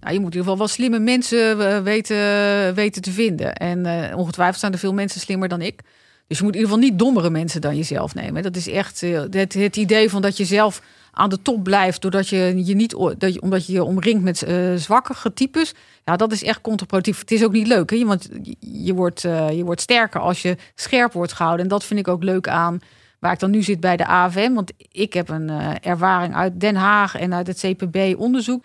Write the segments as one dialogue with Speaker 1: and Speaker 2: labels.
Speaker 1: Nou, je moet in ieder geval wel slimme mensen eh, weten, weten te vinden. En eh, ongetwijfeld zijn er veel mensen slimmer dan ik. Dus je moet in ieder geval niet dommere mensen dan jezelf nemen. Dat is echt eh, het, het idee van dat je zelf aan de top blijft... doordat je je niet, dat je, omdat je je omringt met eh zwakkere types. Ja, dat is echt contraproductief. Het is ook niet leuk, hè? want je, wordt, je wordt sterker als je scherp wordt gehouden. En dat vind ik ook leuk aan waar ik dan nu zit bij de AFM. Want ik heb een ervaring uit Den Haag en uit het CPB-onderzoek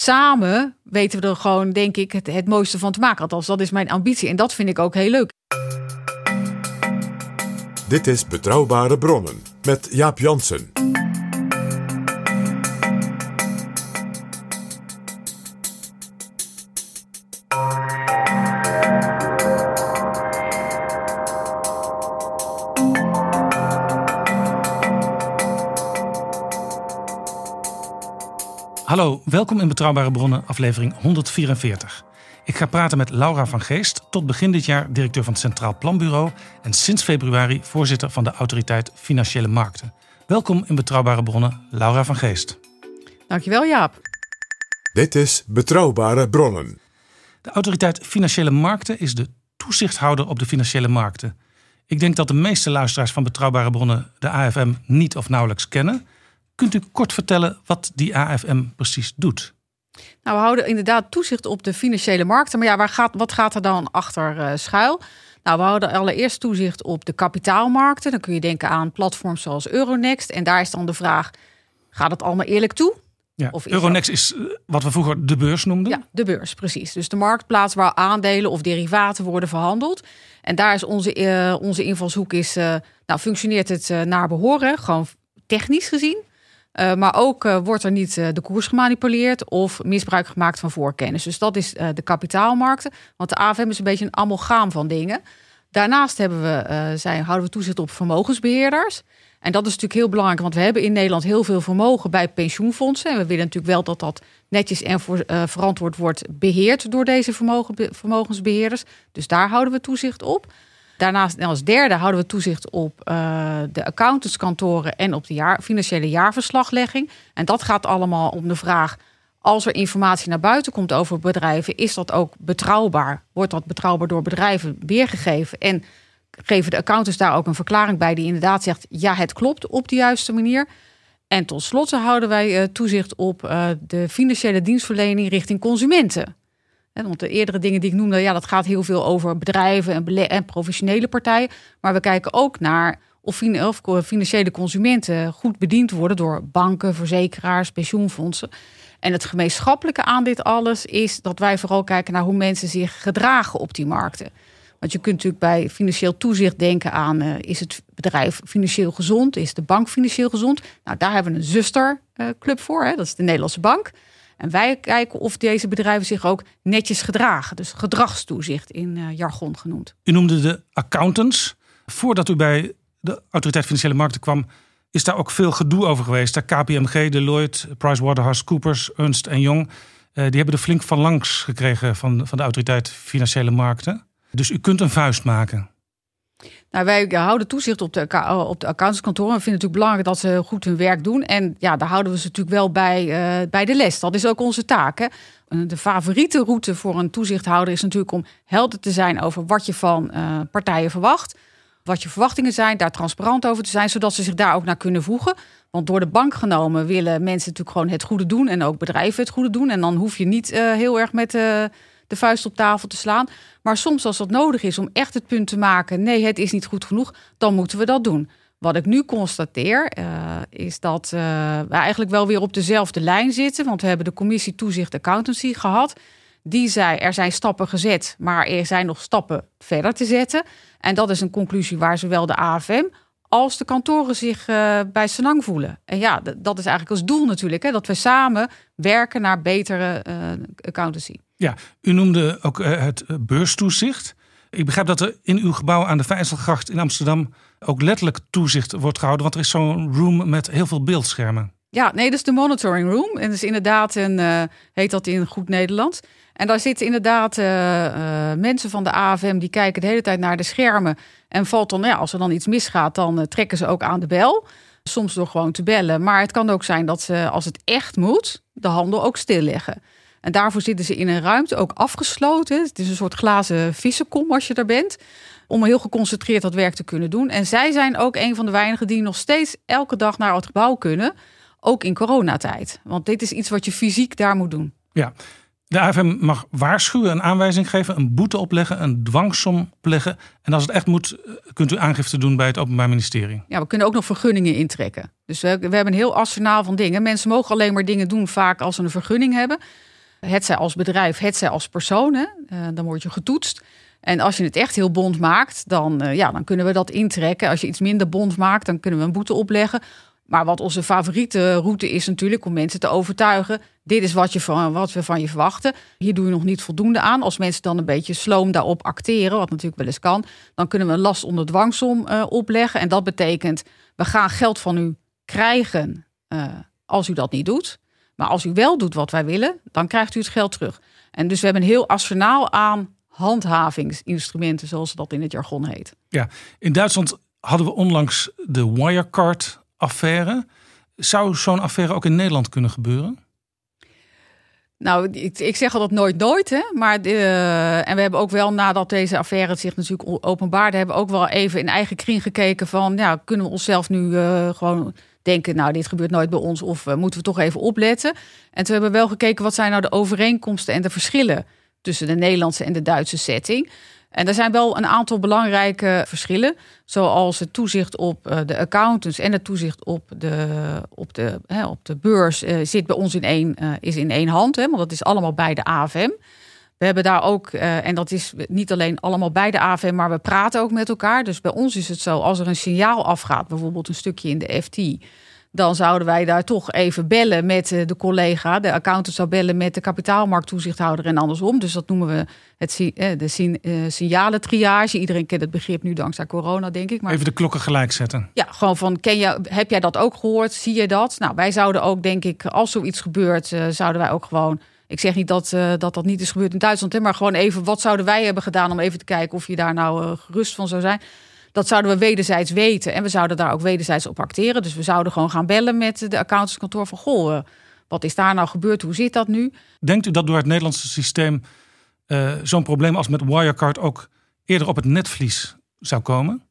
Speaker 1: samen weten we er gewoon, denk ik, het, het mooiste van te maken. Althans, dat is mijn ambitie. En dat vind ik ook heel leuk.
Speaker 2: Dit is Betrouwbare Bronnen met Jaap Jansen.
Speaker 3: Welkom in Betrouwbare Bronnen, aflevering 144. Ik ga praten met Laura van Geest, tot begin dit jaar directeur van het Centraal Planbureau en sinds februari voorzitter van de Autoriteit Financiële Markten. Welkom in Betrouwbare Bronnen, Laura van Geest.
Speaker 1: Dankjewel, Jaap.
Speaker 2: Dit is Betrouwbare Bronnen.
Speaker 3: De Autoriteit Financiële Markten is de toezichthouder op de financiële markten. Ik denk dat de meeste luisteraars van Betrouwbare Bronnen de AFM niet of nauwelijks kennen. Kunt u kort vertellen wat die AFM precies doet?
Speaker 1: Nou, we houden inderdaad toezicht op de financiële markten. Maar ja, waar gaat, wat gaat er dan achter eh, schuil? Nou, we houden allereerst toezicht op de kapitaalmarkten. Dan kun je denken aan platforms zoals Euronext. En daar is dan de vraag, gaat het allemaal eerlijk toe?
Speaker 3: Ja,
Speaker 1: Of is
Speaker 3: Euronext is eh, wat we vroeger de beurs noemden.
Speaker 1: Ja, de beurs, precies. Dus de marktplaats waar aandelen of derivaten worden verhandeld. En daar is onze, eh, onze invalshoek is, nou, functioneert het naar behoren, gewoon technisch gezien. Eh, maar ook eh, wordt er niet eh, de koers gemanipuleerd of misbruik gemaakt van voorkennis. Dus dat is de kapitaalmarkten. Want de AFM is een beetje een amalgaam van dingen. Daarnaast hebben we, zijn, houden we toezicht op vermogensbeheerders. En dat is natuurlijk heel belangrijk, want we hebben in Nederland heel veel vermogen bij pensioenfondsen. En we willen natuurlijk wel dat dat netjes en voor, verantwoord wordt beheerd door deze vermogen, vermogensbeheerders. Dus daar houden we toezicht op. Daarnaast als derde houden we toezicht op eh, de accountantskantoren en op de jaar, financiële jaarverslaglegging. En dat gaat allemaal om de vraag: als er informatie naar buiten komt over bedrijven, is dat ook betrouwbaar? Wordt dat betrouwbaar door bedrijven weergegeven? En geven de accountants daar ook een verklaring bij die inderdaad zegt: ja, het klopt op de juiste manier. En tot slot houden wij eh, toezicht op eh, de financiële dienstverlening richting consumenten. Want de eerdere dingen die ik noemde, ja, dat gaat heel veel over bedrijven en, en professionele partijen. Maar we kijken ook naar of, financiële consumenten goed bediend worden door banken, verzekeraars, pensioenfondsen. En het gemeenschappelijke aan dit alles is dat wij vooral kijken naar hoe mensen zich gedragen op die markten. Want je kunt natuurlijk bij financieel toezicht denken aan: eh, is het bedrijf financieel gezond? Is de bank financieel gezond? Nou, daar hebben we een zusterclub voor, hè? dat is de Nederlandse Bank. En wij kijken of deze bedrijven zich ook netjes gedragen. Dus gedragstoezicht in eh, jargon genoemd.
Speaker 3: U noemde de accountants. Voordat u bij de Autoriteit Financiële Markten kwam, is daar ook veel gedoe over geweest. Daar KPMG, Deloitte, PricewaterhouseCoopers, Ernst Young. eh, die hebben er flink van langs gekregen van, van de Autoriteit Financiële Markten. Dus u kunt een vuist maken.
Speaker 1: Nou, wij houden toezicht op de, acca- op de accountantskantoren. We vinden het natuurlijk belangrijk dat ze goed hun werk doen. En ja, daar houden we ze natuurlijk wel bij, eh, bij de les. Dat is ook onze taak. Hè? De favoriete route voor een toezichthouder is natuurlijk om helder te zijn over wat je van eh, partijen verwacht. Wat je verwachtingen zijn, daar transparant over te zijn, zodat ze zich daar ook naar kunnen voegen. Want door de bank genomen willen mensen natuurlijk gewoon het goede doen en ook bedrijven het goede doen. En dan hoef je niet eh, heel erg met eh, de vuist op tafel te slaan. Maar soms als dat nodig is om echt het punt te maken, nee, het is niet goed genoeg, dan moeten we dat doen. Wat ik nu constateer, eh, is dat eh, we eigenlijk wel weer op dezelfde lijn zitten. Want we hebben de commissie toezicht accountancy gehad. Die zei, er zijn stappen gezet, maar er zijn nog stappen verder te zetten. En dat is een conclusie waar zowel de AFM als de kantoren zich uh, bij Senang voelen. En ja, dat is eigenlijk als doel natuurlijk, hè, dat we samen werken naar betere accountancy.
Speaker 3: Ja, u noemde ook uh, het beurstoezicht. Ik begrijp dat er in uw gebouw aan de Vijzelgracht in Amsterdam ook letterlijk toezicht wordt gehouden, want er is zo'n room met heel veel beeldschermen.
Speaker 1: Ja, nee, dat is de monitoring room. En dat is inderdaad een, heet dat in goed Nederlands. En daar zitten inderdaad mensen van de AFM die kijken de hele tijd naar de schermen. En valt dan, ja, als er dan iets misgaat, dan trekken ze ook aan de bel. Soms door gewoon te bellen. Maar het kan ook zijn dat ze, als het echt moet, de handel ook stilleggen. En daarvoor zitten ze in een ruimte, ook afgesloten. Het is een soort glazen vissenkom als je er bent. Om heel geconcentreerd dat werk te kunnen doen. En zij zijn ook een van de weinigen die nog steeds elke dag naar het gebouw kunnen. Ook in coronatijd. Want dit is iets wat je fysiek daar moet doen.
Speaker 3: Ja, de AFM mag waarschuwen, een aanwijzing geven, een boete opleggen, een dwangsom opleggen. En als het echt moet, eh, kunt u aangifte doen bij het Openbaar Ministerie.
Speaker 1: Ja, we kunnen ook nog vergunningen intrekken. Dus we, we hebben een heel arsenaal van dingen. Mensen mogen alleen maar dingen doen vaak als ze een vergunning hebben. Het zij als bedrijf, het zij als persoon. Uh, dan word je getoetst. En als je het echt heel bond maakt, dan, uh, ja, dan kunnen we dat intrekken. Als je iets minder bond maakt, dan kunnen we een boete opleggen. Maar wat onze favoriete route is natuurlijk om mensen te overtuigen. Dit is wat, je van, wat we van je verwachten. Hier doe je nog niet voldoende aan. Als mensen dan een beetje sloom daarop acteren, wat natuurlijk wel eens kan, dan kunnen we een last onder dwangsom uh, opleggen. En dat betekent, we gaan geld van u krijgen als u dat niet doet. Maar als u wel doet wat wij willen, dan krijgt u het geld terug. En dus we hebben een heel arsenaal aan handhavingsinstrumenten, zoals dat in het jargon heet.
Speaker 3: Ja, in Duitsland hadden we onlangs de Wirecard affaire. Zou zo'n affaire ook in Nederland kunnen gebeuren?
Speaker 1: Nou, ik, ik zeg altijd nooit nooit, hè. Maar de, en we hebben ook wel, nadat deze affaire zich natuurlijk openbaarde, hebben we ook wel even in eigen kring gekeken van, ja, kunnen we onszelf nu uh, gewoon denken, nou, dit gebeurt nooit bij ons, of uh, moeten we toch even opletten? En toen hebben we wel gekeken, wat zijn nou de overeenkomsten en de verschillen tussen de Nederlandse en de Duitse setting? En er zijn wel een aantal belangrijke verschillen, zoals het toezicht op eh, de accountants en het toezicht op de, op de, hè, op de beurs uh, zit bij ons in één, is in één hand, hè, want dat is allemaal bij de AFM. We hebben daar ook, en dat is niet alleen allemaal bij de AFM, maar we praten ook met elkaar. Dus bij ons is het zo, als er een signaal afgaat, bijvoorbeeld een stukje in de FT, dan zouden wij daar toch even bellen met de collega. De accountant zou bellen met de kapitaalmarkttoezichthouder en andersom. Dus dat noemen we het, de signalentriage. Iedereen kent het begrip nu dankzij corona, denk ik.
Speaker 3: Maar even de klokken gelijk zetten.
Speaker 1: Ja, gewoon van, ken je, heb jij dat ook gehoord? Zie je dat? Nou, wij zouden ook, denk ik, als zoiets gebeurt, zouden wij ook gewoon... Ik zeg niet dat, uh, dat dat niet is gebeurd in Duitsland, hè, maar gewoon even, wat zouden wij hebben gedaan om even te kijken of je daar nou uh, gerust van zou zijn? Dat zouden we wederzijds weten. En we zouden daar ook wederzijds op acteren. Dus we zouden gewoon gaan bellen met de accountantskantoor van... goh, uh, wat is daar nou gebeurd? Hoe zit dat nu?
Speaker 3: Denkt u dat door het Nederlandse systeem... Zo'n probleem als met Wirecard ook eerder op het netvlies zou komen?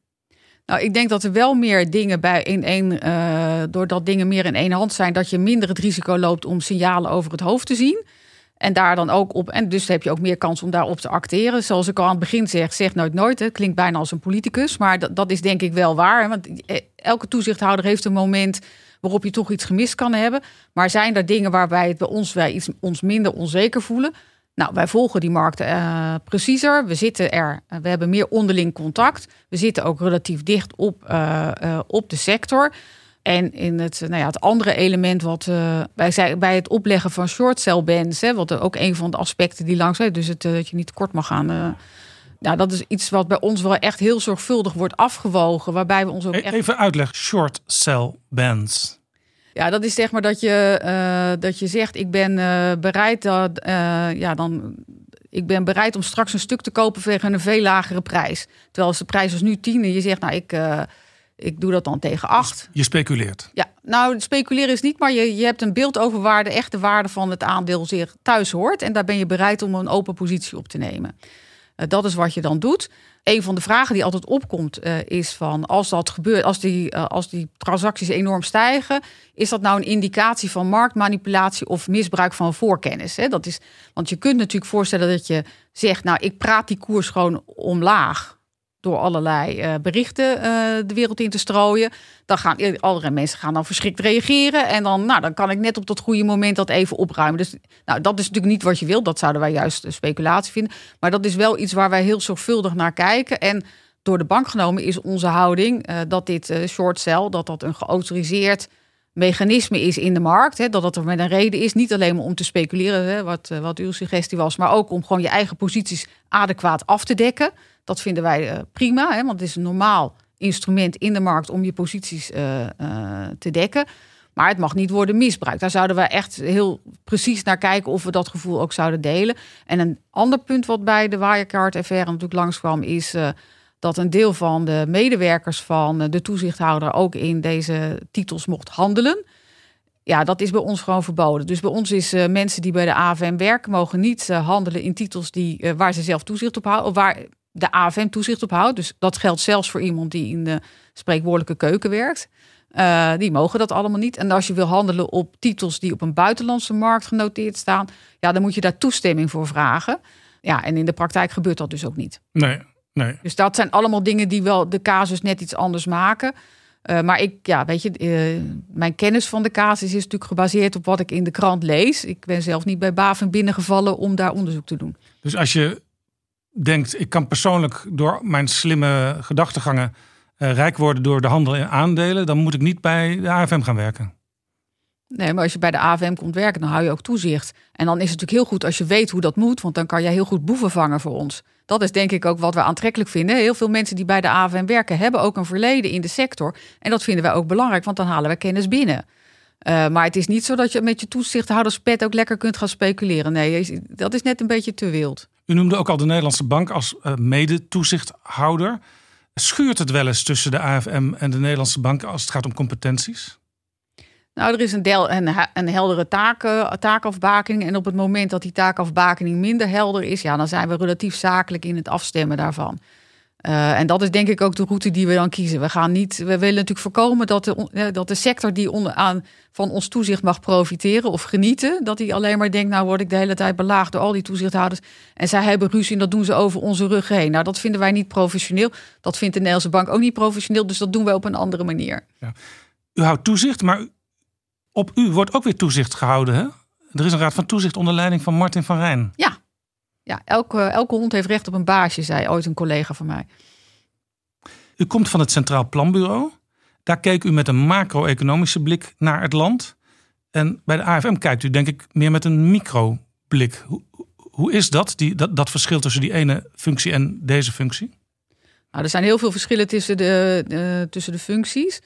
Speaker 1: Nou, ik denk dat er wel meer dingen bij in één, uh, doordat dingen meer in één hand zijn, dat je minder het risico loopt om signalen over het hoofd te zien. En daar dan ook op. En dus heb je ook meer kans om daarop te acteren. Zoals ik al aan het begin zeg, zeg nooit nooit. Het klinkt bijna als een politicus. Maar dat, dat is denk ik wel waar. Want eh, elke toezichthouder heeft een moment waarop je toch iets gemist kan hebben. Maar zijn er dingen waarbij het bij ons wij iets, ons minder onzeker voelen? Nou, wij volgen die markten uh, preciezer. We zitten er, we hebben meer onderling contact. We zitten ook relatief dicht op, op de sector. En in het, nou ja, het andere element wat uh, wij zijn bij het opleggen van short sell bans, hè, wat ook een van de aspecten die langs dus het, uh, dat je niet tekort mag gaan. Uh, nou, dat is iets wat bij ons wel echt heel zorgvuldig wordt afgewogen, waarbij we ons ook echt.
Speaker 3: Even uitleg, short sell bans.
Speaker 1: Ja, dat is zeg maar dat je, dat je zegt: ik ben bereid dat, ja, dan ik ben bereid om straks een stuk te kopen tegen een veel lagere prijs. Terwijl als de prijs is nu 10 en je zegt, nou, ik, ik doe dat dan tegen 8.
Speaker 3: Je speculeert.
Speaker 1: Ja, nou, speculeren is niet, maar je, je hebt een beeld over waar de echte waarde van het aandeel zich thuis hoort. En daar ben je bereid om een open positie op te nemen. Uh, dat is wat je dan doet. Een van de vragen die altijd opkomt uh, is van als dat gebeurt, als die, uh, als die transacties enorm stijgen, is dat nou een indicatie van marktmanipulatie of misbruik van voorkennis? Hè? Dat is, want je kunt natuurlijk voorstellen dat je zegt, nou ik praat die koers gewoon omlaag door allerlei uh, berichten uh, de wereld in te strooien. Dan gaan allerlei mensen gaan dan verschrikt reageren. En dan, nou, dan kan ik net op dat goede moment dat even opruimen. Dus nou, dat is natuurlijk niet wat je wilt. Dat zouden wij juist speculatie vinden. Maar dat is wel iets waar wij heel zorgvuldig naar kijken. En door de bank genomen is onze houding eh, dat dit short sell, dat dat een geautoriseerd mechanisme is in de markt. Hè, dat dat er met een reden is. Niet alleen om te speculeren, hè, wat, wat uw suggestie was, maar ook om gewoon je eigen posities adequaat af te dekken. Dat vinden wij prima, hè, want het is een normaal instrument in de markt om je posities te dekken. Maar het mag niet worden misbruikt. Daar zouden we echt heel precies naar kijken of we dat gevoel ook zouden delen. En een ander punt wat bij de Wirecard-affaire natuurlijk langskwam is dat een deel van de medewerkers van de toezichthouder ook in deze titels mocht handelen. Ja, dat is bij ons gewoon verboden. Dus bij ons is mensen die bij de AFM werken, mogen niet handelen in titels die, waar ze zelf toezicht op houden. Waar de AFM toezicht op houdt. Dus dat geldt zelfs voor iemand die in de spreekwoordelijke keuken werkt. die mogen dat allemaal niet. En als je wil handelen op titels die op een buitenlandse markt genoteerd staan, ja, dan moet je daar toestemming voor vragen. Ja, en in de praktijk gebeurt dat dus ook niet.
Speaker 3: Nee, Nee.
Speaker 1: Dus dat zijn allemaal dingen die wel de casus net iets anders maken. Uh, maar ik, ja, weet je, uh, mijn kennis van de casus is natuurlijk gebaseerd op wat ik in de krant lees. Ik ben zelf niet bij BaVin binnengevallen om daar onderzoek te doen.
Speaker 3: Dus als je denkt, ik kan persoonlijk door mijn slimme gedachtegangen uh, rijk worden door de handel in aandelen, dan moet ik niet bij de AFM gaan werken.
Speaker 1: Nee, maar als je bij de AFM komt werken, dan hou je ook toezicht. En dan is het natuurlijk heel goed als je weet hoe dat moet, want dan kan jij heel goed boeven vangen voor ons. Dat is denk ik ook wat we aantrekkelijk vinden. Heel veel mensen die bij de AFM werken, hebben ook een verleden in de sector. En dat vinden wij ook belangrijk, want dan halen we kennis binnen. Uh, maar het is niet zo dat je met je toezichthouderspet ook lekker kunt gaan speculeren. Nee, dat is net een beetje te wild.
Speaker 3: U noemde ook al de Nederlandse bank als uh, mede-toezichthouder. Schuurt het wel eens tussen de AFM en de Nederlandse bank als het gaat om competenties?
Speaker 1: Nou, er is een, deel, een, een heldere taken, taakafbakening. En op het moment dat die taakafbakening minder helder is, ja, dan zijn we relatief zakelijk in het afstemmen daarvan. Uh, en dat is denk ik ook de route die we dan kiezen. We, gaan niet, we willen natuurlijk voorkomen dat de, dat de sector die onder, aan, van ons toezicht mag profiteren of genieten, dat die alleen maar denkt, nou word ik de hele tijd belaagd door al die toezichthouders. En zij hebben ruzie en dat doen ze over onze rug heen. Nou, dat vinden wij niet professioneel. Dat vindt de Nederlandse bank ook niet professioneel. Dus dat doen wij op een andere manier. Ja.
Speaker 3: U houdt toezicht, maar op u wordt ook weer toezicht gehouden. Hè? Er is een raad van toezicht onder leiding van Martin van Rijn.
Speaker 1: Ja, ja elke, elke hond heeft recht op een baasje, zei ooit een collega van mij.
Speaker 3: U komt van het Centraal Planbureau. Daar keek u met een macro-economische blik naar het land. En bij de AFM kijkt u denk ik meer met een microblik. Hoe, hoe is dat, die, dat, dat verschil tussen die ene functie en deze functie?
Speaker 1: Nou, er zijn heel veel verschillen tussen de, de tussen de functies.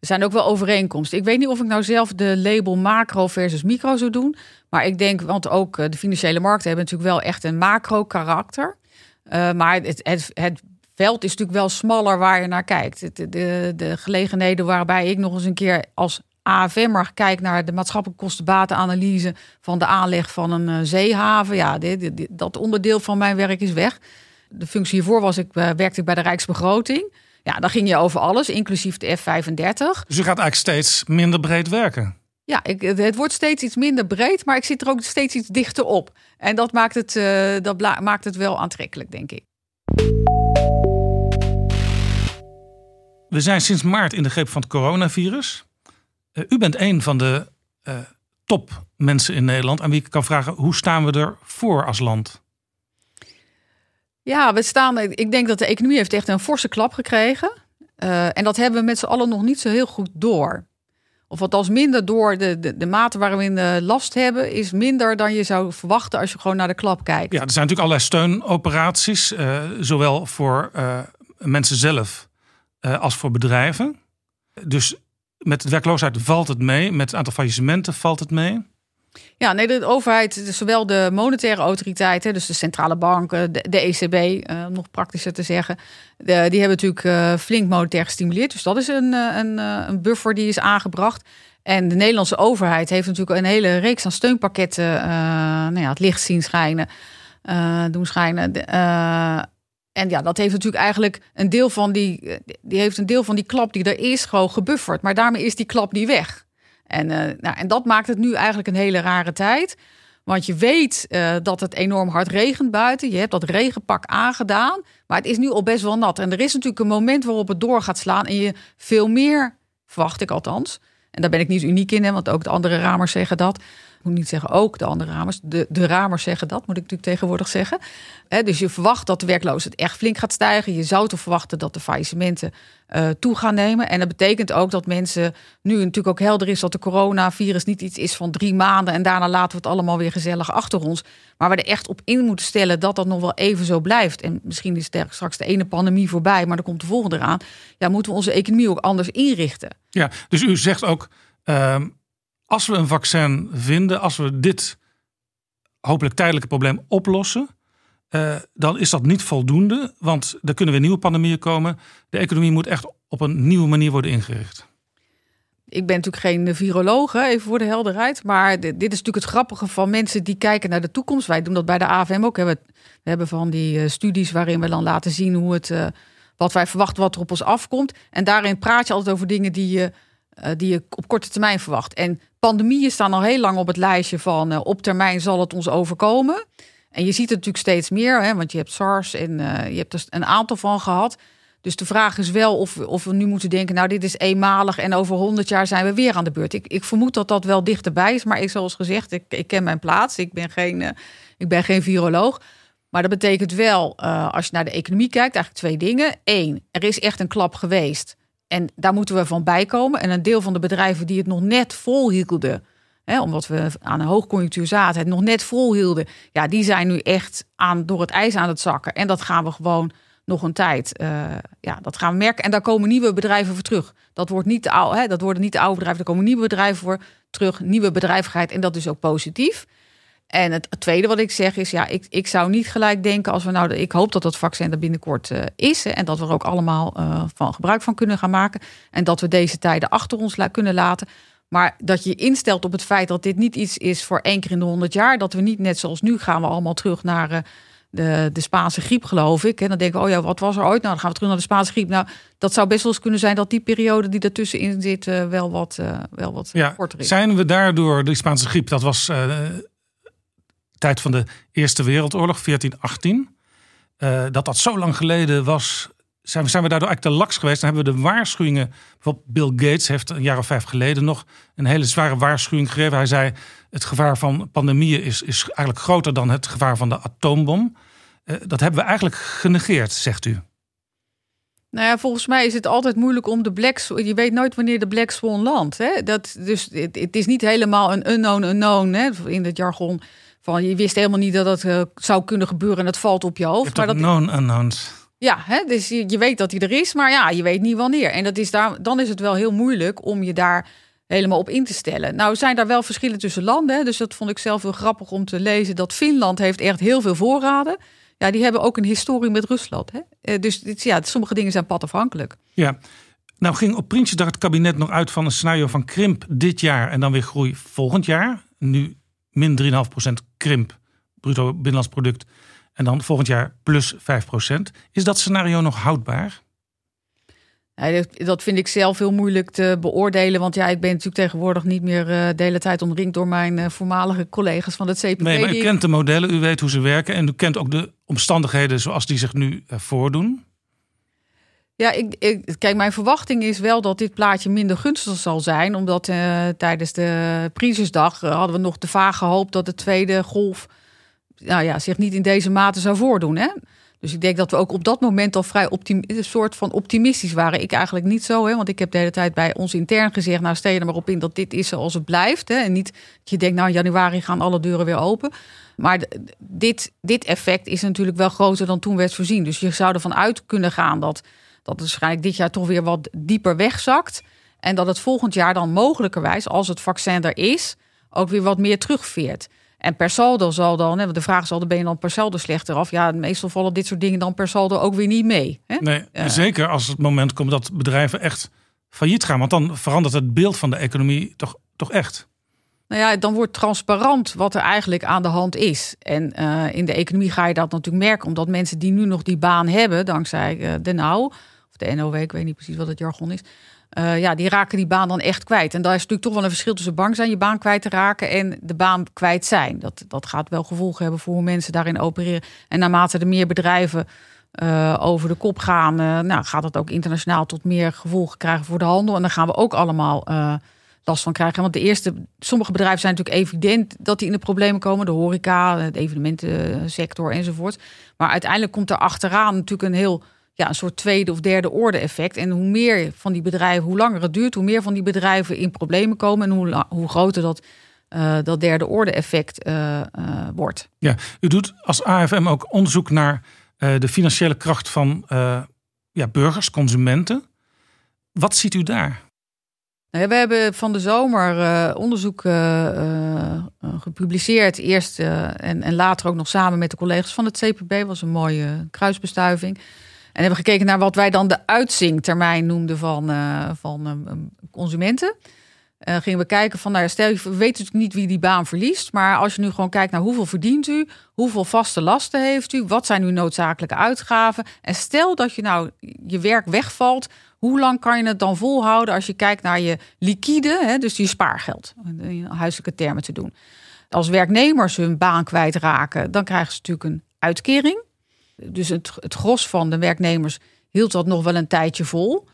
Speaker 1: Er zijn ook wel overeenkomsten. Ik weet niet of ik nou zelf de label macro versus micro zou doen. Maar ik denk, want ook eh, de financiële markten hebben natuurlijk wel echt een macro karakter. Uh, maar het, het, het veld is natuurlijk wel smaller waar je naar kijkt. De, de, de gelegenheden waarbij ik nog eens een keer als AFM'er kijk naar de maatschappelijke kostenbatenanalyse van de aanleg van een uh, zeehaven. Ja, dit, dat onderdeel van mijn werk is weg. De functie hiervoor was ik, werkte ik bij de Rijksbegroting. Ja, dan ging je over alles, inclusief de F35.
Speaker 3: Dus je gaat eigenlijk steeds minder breed werken.
Speaker 1: Ja, ik, het wordt steeds iets minder breed, maar ik zit er ook steeds iets dichter op. En dat maakt het, uh, dat maakt het wel aantrekkelijk, denk ik.
Speaker 3: We zijn sinds maart in de greep van het coronavirus. Uh, u bent een van de uh, topmensen in Nederland aan wie ik kan vragen: hoe staan we er voor als land?
Speaker 1: Ja, we staan. Ik denk dat de economie heeft echt een forse klap gekregen. Uh, en dat hebben we met z'n allen nog niet zo heel goed door. Of althans minder door de, de, de mate waarin we last hebben, is minder dan je zou verwachten als je gewoon naar de klap kijkt.
Speaker 3: Ja, er zijn natuurlijk allerlei steunoperaties, uh, zowel voor uh, mensen zelf als voor bedrijven. Dus met werkloosheid valt het mee, met het aantal faillissementen valt het mee.
Speaker 1: Ja, nee, de overheid, zowel de monetaire autoriteiten, dus de centrale banken, de, ECB, uh, nog praktischer te zeggen, die hebben natuurlijk uh, flink monetair gestimuleerd. Dus dat is een, uh, een, een buffer die is aangebracht. En de Nederlandse overheid heeft natuurlijk een hele reeks aan steunpakketten nou ja, het licht zien schijnen, doen schijnen. en ja, dat heeft natuurlijk eigenlijk een deel van die, die heeft een deel van die klap die er is gewoon gebufferd. Maar daarmee is die klap niet weg. En, uh, nou, en dat maakt het nu eigenlijk een hele rare tijd. Want je weet uh, dat het enorm hard regent buiten. Je hebt dat regenpak aangedaan. Maar het is nu al best wel nat. En er is natuurlijk een moment waarop het door gaat slaan. En je veel meer, verwacht ik althans. En daar ben ik niet uniek in, hè, want ook de andere ramers zeggen dat. Moet niet zeggen ook de andere ramers. De, de ramers zeggen dat, moet ik natuurlijk tegenwoordig zeggen. Dus je verwacht dat de werkloosheid echt flink gaat stijgen. Je zou toch verwachten dat de faillissementen eh, toe gaan nemen. En dat betekent ook dat mensen nu natuurlijk ook helder is dat de coronavirus niet iets is van drie maanden en daarna laten we het allemaal weer gezellig achter ons. Maar we er echt op in moeten stellen dat dat nog wel even zo blijft. En misschien is er straks de ene pandemie voorbij, maar dan komt de volgende eraan. Ja, moeten we onze economie ook anders inrichten.
Speaker 3: Ja, dus u zegt ook, ehm, als we een vaccin vinden, als we dit hopelijk tijdelijke probleem oplossen, uh, dan is dat niet voldoende. Want er kunnen weer nieuwe pandemieën komen. De economie moet echt op een nieuwe manier worden ingericht.
Speaker 1: Ik ben natuurlijk geen viroloog, even voor de helderheid. Maar dit is natuurlijk het grappige van mensen die kijken naar de toekomst. Wij doen dat bij de AVM ook. We hebben van die eh, studies waarin we dan laten zien hoe het, uh, wat wij verwachten, wat er op ons afkomt. En daarin praat je altijd over dingen die je, die je op korte termijn verwacht. En pandemieën staan al heel lang op het lijstje van op termijn zal het ons overkomen. En je ziet het natuurlijk steeds meer, hè, want je hebt SARS en uh, je hebt er een aantal van gehad. Dus de vraag is wel of, of we nu moeten denken, nou dit is eenmalig en over honderd jaar zijn we weer aan de beurt. Ik, ik vermoed dat dat wel dichterbij is, maar ik, zoals gezegd, ik, ik ken mijn plaats. Ik ben geen, ik ben geen viroloog. Maar dat betekent wel, als je naar de economie kijkt, eigenlijk twee dingen. Eén, er is echt een klap geweest. En daar moeten we van bijkomen. En een deel van de bedrijven die het nog net volhielden, Hè, omdat we aan een hoogconjunctuur zaten, het nog net volhielden. Ja, die zijn nu echt aan, door het ijs aan het zakken. En dat gaan we gewoon nog een tijd. Uh, ja, dat gaan we merken. En daar komen nieuwe bedrijven voor terug. Dat, wordt niet de hè, dat worden niet de oude bedrijven, er komen nieuwe bedrijven voor terug. Nieuwe bedrijvigheid. En dat is ook positief. En het tweede wat ik zeg is, ja, ik, ik zou niet gelijk denken als we nou, ik hoop dat dat vaccin er binnenkort uh, is en dat we er ook allemaal uh, van gebruik van kunnen gaan maken en dat we deze tijden achter ons la kunnen laten. Maar dat je instelt op het feit dat dit niet iets is voor één keer in de honderd jaar. Dat we niet net zoals nu gaan we allemaal terug naar uh, de, de Spaanse griep, geloof ik. En dan denken we, oh ja, wat was er ooit? Nou, dan gaan we terug naar de Spaanse griep. Nou, dat zou best wel eens kunnen zijn dat die periode die ertussenin zit wel wat, wel wat
Speaker 3: ja,
Speaker 1: korter is.
Speaker 3: Zijn we daardoor, de Spaanse griep, dat was tijd van de Eerste Wereldoorlog, 1418. dat dat zo lang geleden was, zijn, zijn we daardoor eigenlijk te laks geweest. Dan hebben we de waarschuwingen. Bijvoorbeeld Bill Gates heeft een jaar of vijf geleden nog een hele zware waarschuwing gegeven. Hij zei: het gevaar van pandemieën is, is eigenlijk groter dan het gevaar van de atoombom. Uh, dat hebben we eigenlijk genegeerd, zegt u.
Speaker 1: Nou ja, volgens mij is het altijd moeilijk om de Black. Je weet nooit wanneer de Black Swan landt. Hè? Dat, dus het, het is niet helemaal een unknown unknown hè? in het jargon. Van je wist helemaal niet dat dat uh, zou kunnen gebeuren en het valt op je hoofd.
Speaker 3: Maar dat known unknowns.
Speaker 1: Ja, hè, dus je, je, weet dat hij er is, maar ja, je weet niet wanneer. En dat is daar, dan is het wel heel moeilijk om je daar helemaal op in te stellen. Nou zijn daar wel verschillen tussen landen. Hè, dus dat vond ik zelf heel grappig om te lezen. Dat Finland heeft echt heel veel voorraden. Ja, die hebben ook een historie met Rusland. Hè? Dus ja, sommige dingen zijn padafhankelijk.
Speaker 3: Ja, nou ging op Prinsjesdag het kabinet nog uit van een scenario van krimp dit jaar en dan weer groei volgend jaar. Nu min 3,5% krimp, bruto binnenlands product en dan volgend jaar plus 5%. Is dat scenario nog houdbaar?
Speaker 1: Ja, dat vind ik zelf heel moeilijk te beoordelen. Want ja, ik ben natuurlijk tegenwoordig niet meer uh, de hele tijd omringd door mijn uh, voormalige collega's van het CPV.
Speaker 3: Nee, maar u kent de modellen, u weet hoe ze werken en u kent ook de omstandigheden zoals die zich nu uh, voordoen.
Speaker 1: Ja, ik, ik, kijk, mijn verwachting is wel dat dit plaatje minder gunstig zal zijn. Omdat tijdens de Prinsjesdag hadden we nog te vaag gehoopt dat de tweede golf nou ja, zich niet in deze mate zou voordoen. Hè? Dus ik denk dat we ook op dat moment al vrij een soort van optimistisch waren. Ik eigenlijk niet zo, hè? want ik heb de hele tijd bij ons intern gezegd: nou, stel je er maar op in dat dit is zoals het blijft. Hè? En niet dat je denkt, nou, in januari gaan alle deuren weer open. Maar dit, dit effect is natuurlijk wel groter dan toen werd voorzien. Dus je zou ervan uit kunnen gaan dat, dat het waarschijnlijk dit jaar toch weer wat dieper wegzakt. En dat het volgend jaar dan mogelijkerwijs, als het vaccin er is, ook weer wat meer terugveert. En per saldo zal dan, hè, want de vraag is ben je dan per saldo slechter af? Ja, meestal vallen dit soort dingen dan per saldo ook weer niet mee. Hè?
Speaker 3: Nee, zeker als het moment komt dat bedrijven echt failliet gaan. Want dan verandert het beeld van de economie toch, toch echt.
Speaker 1: Nou ja, dan wordt transparant wat er eigenlijk aan de hand is. En uh, in de economie ga je dat natuurlijk merken, omdat mensen die nu nog die baan hebben, dankzij uh, de NOW, of de NOW, ik weet niet precies wat het jargon is, uh, ja, die raken die baan dan echt kwijt. En daar is natuurlijk toch wel een verschil tussen bang zijn je baan kwijt te raken en de baan kwijt zijn. Dat, dat gaat wel gevolgen hebben voor hoe mensen daarin opereren. En naarmate er meer bedrijven uh, over de kop gaan, uh, nou, gaat dat ook internationaal tot meer gevolgen krijgen voor de handel. En dan gaan we ook allemaal last van krijgen. Want de eerste, sommige bedrijven zijn natuurlijk evident dat die in de problemen komen. De horeca, de evenementensector enzovoort. Maar uiteindelijk komt er achteraan natuurlijk een heel ja, een soort tweede of derde orde effect. En hoe meer van die bedrijven, hoe langer het duurt, hoe meer van die bedrijven in problemen komen en hoe, hoe groter dat, uh, dat derde orde effect uh, uh, wordt.
Speaker 3: Ja, u doet als AFM ook onderzoek naar de financiële kracht van ja, burgers, consumenten. Wat ziet u daar?
Speaker 1: Nou we hebben van de zomer onderzoek gepubliceerd. Eerst en, en later ook nog samen met de collega's van het CPB. was een mooie kruisbestuiving. En hebben gekeken naar wat wij dan de uitzingtermijn noemden van, van consumenten. gingen we kijken van, nou stel je, we weten natuurlijk niet wie die baan verliest. Maar als je nu gewoon kijkt naar hoeveel verdient u, hoeveel vaste lasten heeft u, wat zijn uw noodzakelijke uitgaven. En stel dat je nou je werk wegvalt, hoe lang kan je het dan volhouden als je kijkt naar je liquide, hè, dus je spaargeld, in huiselijke termen te doen. Als werknemers hun baan kwijtraken, dan krijgen ze natuurlijk een uitkering. Dus het, het gros van de werknemers hield dat nog wel een tijdje vol.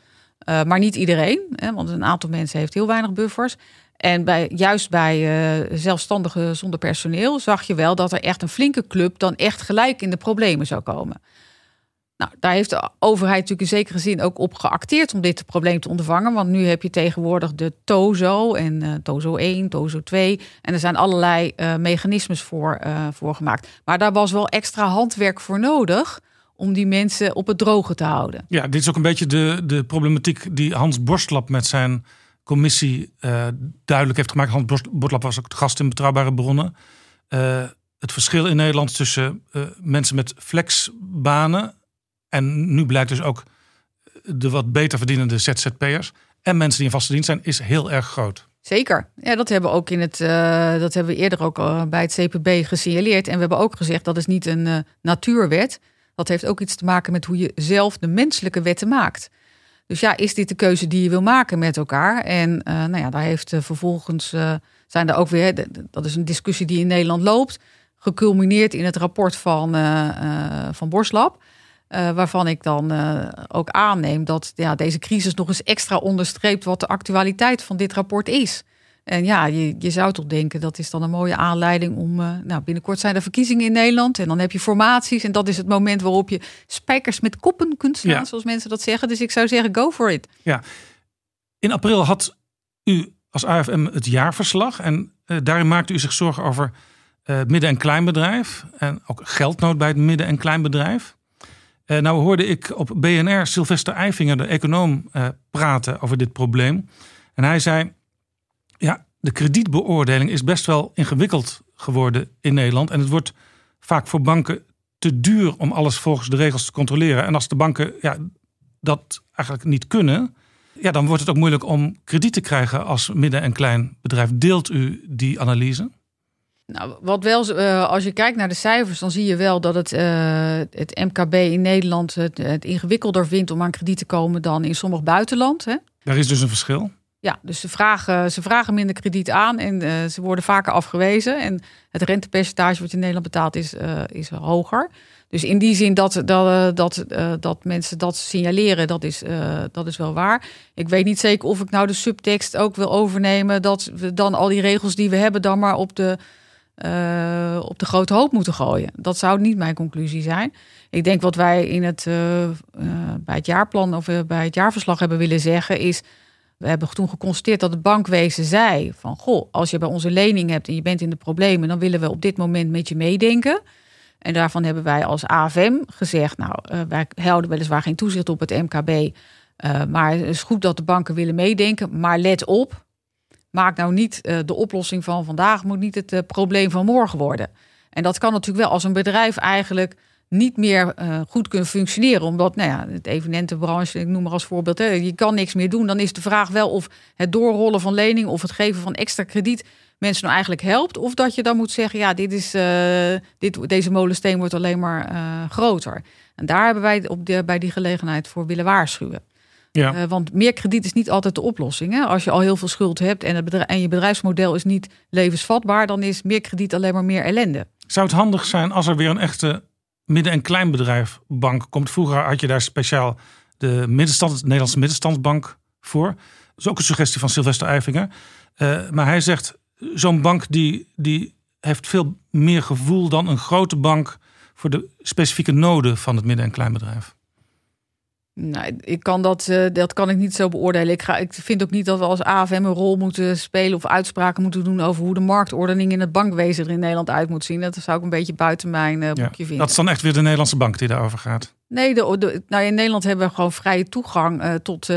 Speaker 1: Uh, maar niet iedereen, hè, want een aantal mensen heeft heel weinig buffers. En bij, juist bij uh, zelfstandigen zonder personeel zag je wel dat er echt een flinke club dan echt gelijk in de problemen zou komen. Nou, daar heeft de overheid natuurlijk in zekere zin ook op geacteerd om dit probleem te ondervangen. Want nu heb je tegenwoordig de TOZO en uh, TOZO 1, TOZO 2. En er zijn allerlei uh, mechanismes voor, uh, gemaakt. Maar daar was wel extra handwerk voor nodig om die mensen op het droge te houden.
Speaker 3: Ja, dit is ook een beetje de, de problematiek die Hans Borstlap met zijn commissie duidelijk heeft gemaakt. Hans Borstlap was ook de gast in Betrouwbare Bronnen. het verschil in Nederland tussen mensen met flexbanen en nu blijkt dus ook de wat beter verdienende ZZP'ers en mensen die in vaste dienst zijn, is heel erg groot.
Speaker 1: Zeker. Ja, dat hebben we ook in het. Uh, dat hebben we eerder ook uh, bij het CPB gesignaleerd. En we hebben ook gezegd dat is niet een uh, natuurwet. Dat heeft ook iets te maken met hoe je zelf de menselijke wetten maakt. Dus ja, is dit de keuze die je wil maken met elkaar? En nou ja, daar heeft vervolgens zijn er ook weer. Dat is een discussie die in Nederland loopt. Geculmineerd in het rapport van, van Borslab. Uh, waarvan ik dan uh, ook aanneem dat ja, deze crisis nog eens extra onderstreept wat de actualiteit van dit rapport is. En ja, je, je zou toch denken dat is dan een mooie aanleiding om. Uh, nou, binnenkort zijn er verkiezingen in Nederland en dan heb je formaties. En dat is het moment waarop je spijkers met koppen kunt slaan, ja. zoals mensen dat zeggen. Dus ik zou zeggen, go for it.
Speaker 3: Ja. In april had u als AFM het jaarverslag. En daarin maakte u zich zorgen over midden- en kleinbedrijf. En ook geldnood bij het midden- en kleinbedrijf. Uh, nou hoorde ik op BNR Sylvester Eifinger, de econoom, uh, praten over dit probleem. En hij zei, ja, de kredietbeoordeling is best wel ingewikkeld geworden in Nederland. En het wordt vaak voor banken te duur om alles volgens de regels te controleren. En als de banken ja, dat eigenlijk niet kunnen, ja, dan wordt het ook moeilijk om krediet te krijgen als midden- en klein bedrijf. Deelt u die analyse?
Speaker 1: Nou, wat wel, uh, als je kijkt naar de cijfers, dan zie je wel dat het, uh, het MKB in Nederland het, het, ingewikkelder vindt om aan krediet te komen dan in sommig buitenland. Hè?
Speaker 3: Daar is dus een verschil.
Speaker 1: Ja, dus ze vragen, ze vragen minder krediet aan en uh, ze worden vaker afgewezen. En het rentepercentage wat je in Nederland betaalt is, is hoger. Dus in die zin dat, dat, dat, dat mensen dat signaleren, dat is, dat is wel waar. Ik weet niet zeker of ik nou de subtekst ook wil overnemen. Dat we dan al die regels die we hebben, dan maar op de uh, op de grote hoop moeten gooien. Dat zou niet mijn conclusie zijn. Ik denk wat wij in het, uh, uh, bij het jaarplan of bij het jaarverslag hebben willen zeggen is. We hebben toen geconstateerd dat het bankwezen zei van goh, als je bij onze lening hebt en je bent in de problemen, dan willen we op dit moment met je meedenken. En daarvan hebben wij als AFM gezegd, nou, wij houden weliswaar geen toezicht op het MKB, maar het is goed dat de banken willen meedenken. Maar let op, maak nou niet uh, de oplossing van vandaag, moet niet het uh, probleem van morgen worden. En dat kan natuurlijk wel als een bedrijf eigenlijk niet meer uh, goed kunnen functioneren. Omdat, nou ja, het evenementenbranche, ik noem maar als voorbeeld, hè, je kan niks meer doen. Dan is de vraag wel of het doorrollen van leningen of het geven van extra krediet mensen nou eigenlijk helpt. Of dat je dan moet zeggen, ja, dit is, dit, deze molensteen wordt alleen maar groter. En daar hebben wij op de, bij die gelegenheid voor willen waarschuwen. Ja. Uh, want meer krediet is niet altijd de oplossing. Hè? Als je al heel veel schuld hebt en, het bedrijf, en je bedrijfsmodel is niet levensvatbaar, dan is meer krediet alleen maar meer ellende.
Speaker 3: Zou het handig zijn als er weer een echte midden- en kleinbedrijfbank komt? Vroeger had je daar speciaal de middenstand, de Nederlandse middenstandsbank voor. Dat is ook een suggestie van Sylvester Eifinger. Eh, maar hij zegt, zo'n bank die, die heeft veel meer gevoel dan een grote bank voor de specifieke noden van het midden- en kleinbedrijf.
Speaker 1: Nou, ik kan dat, eh, dat kan ik niet zo beoordelen. Ik, ga, ik vind ook niet dat we als AFM een rol moeten spelen of uitspraken moeten doen over hoe de marktordening in het bankwezen er in Nederland uit moet zien. Dat zou ik een beetje buiten mijn uh, boekje vinden.
Speaker 3: Dat is dan echt weer de Nederlandse bank die daarover gaat.
Speaker 1: Nee, de, de, nou in Nederland hebben we gewoon vrije toegang uh, tot,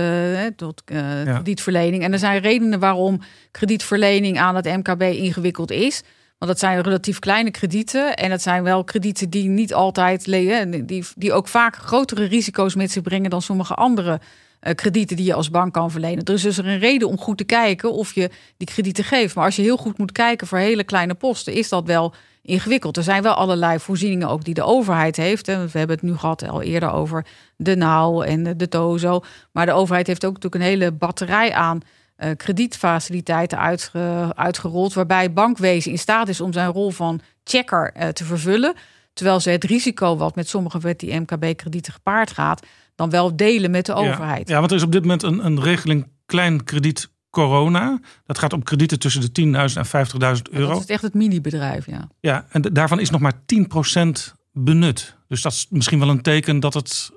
Speaker 1: tot ja. kredietverlening. En er zijn redenen waarom kredietverlening aan het MKB ingewikkeld is. Want dat zijn relatief kleine kredieten. En dat zijn wel kredieten die niet altijd lezen. Die, die ook vaak grotere risico's met zich brengen dan sommige andere uh, kredieten die je als bank kan verlenen. Dus is er een reden om goed te kijken of je die kredieten geeft. Maar als je heel goed moet kijken voor hele kleine posten, is dat wel ingewikkeld. Er zijn wel allerlei voorzieningen ook die de overheid heeft. We hebben het nu gehad al eerder over de NAU en de TOZO. Maar de overheid heeft ook natuurlijk een hele batterij aan uh, kredietfaciliteiten uitge, uitgerold, waarbij bankwezen in staat is om zijn rol van checker uh, te vervullen. Terwijl ze het risico wat met sommige met die MKB-kredieten gepaard gaat, dan wel delen met de
Speaker 3: ja.
Speaker 1: overheid.
Speaker 3: Ja, want er is op dit moment een, een regeling klein krediet corona. Dat gaat om kredieten tussen de 10.000 en 50.000 euro.
Speaker 1: Dat is echt het mini-bedrijf, ja.
Speaker 3: Ja, en daarvan is nog maar 10% benut. Dus dat is misschien wel een teken dat het,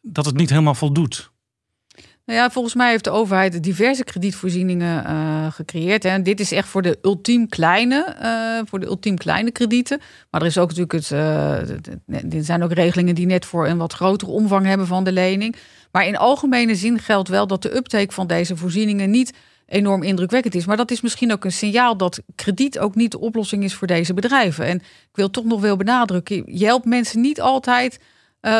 Speaker 3: dat het niet helemaal voldoet.
Speaker 1: Nou ja, volgens mij heeft de overheid diverse kredietvoorzieningen uh, gecreëerd. Hè. En dit is echt voor de ultiem kleine, uh, voor de ultiem kleine kredieten. Maar er is ook natuurlijk het. Uh, er zijn ook regelingen die net voor een wat grotere omvang hebben van de lening. Maar in algemene zin geldt wel dat de uptake van deze voorzieningen niet enorm indrukwekkend is. Maar dat is misschien ook een signaal dat krediet ook niet de oplossing is voor deze bedrijven. En ik wil toch nog wel benadrukken: je helpt mensen niet altijd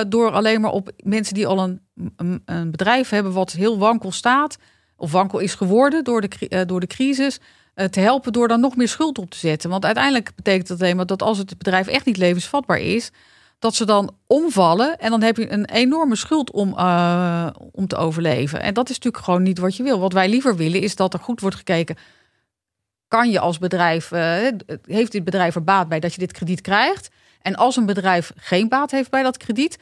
Speaker 1: door alleen maar op mensen die al een, een, bedrijf hebben wat heel wankel staat, of wankel is geworden door de, uh, door de crisis, uh, te helpen door dan nog meer schuld op te zetten. Want uiteindelijk betekent dat alleen maar dat als het bedrijf echt niet levensvatbaar is, dat ze dan omvallen en dan heb je een enorme schuld om, om te overleven. En dat is natuurlijk gewoon niet wat je wil. Wat wij liever willen is dat er goed wordt gekeken. Kan je als bedrijf, heeft dit bedrijf er baat bij dat je dit krediet krijgt? En als een bedrijf geen baat heeft bij dat krediet,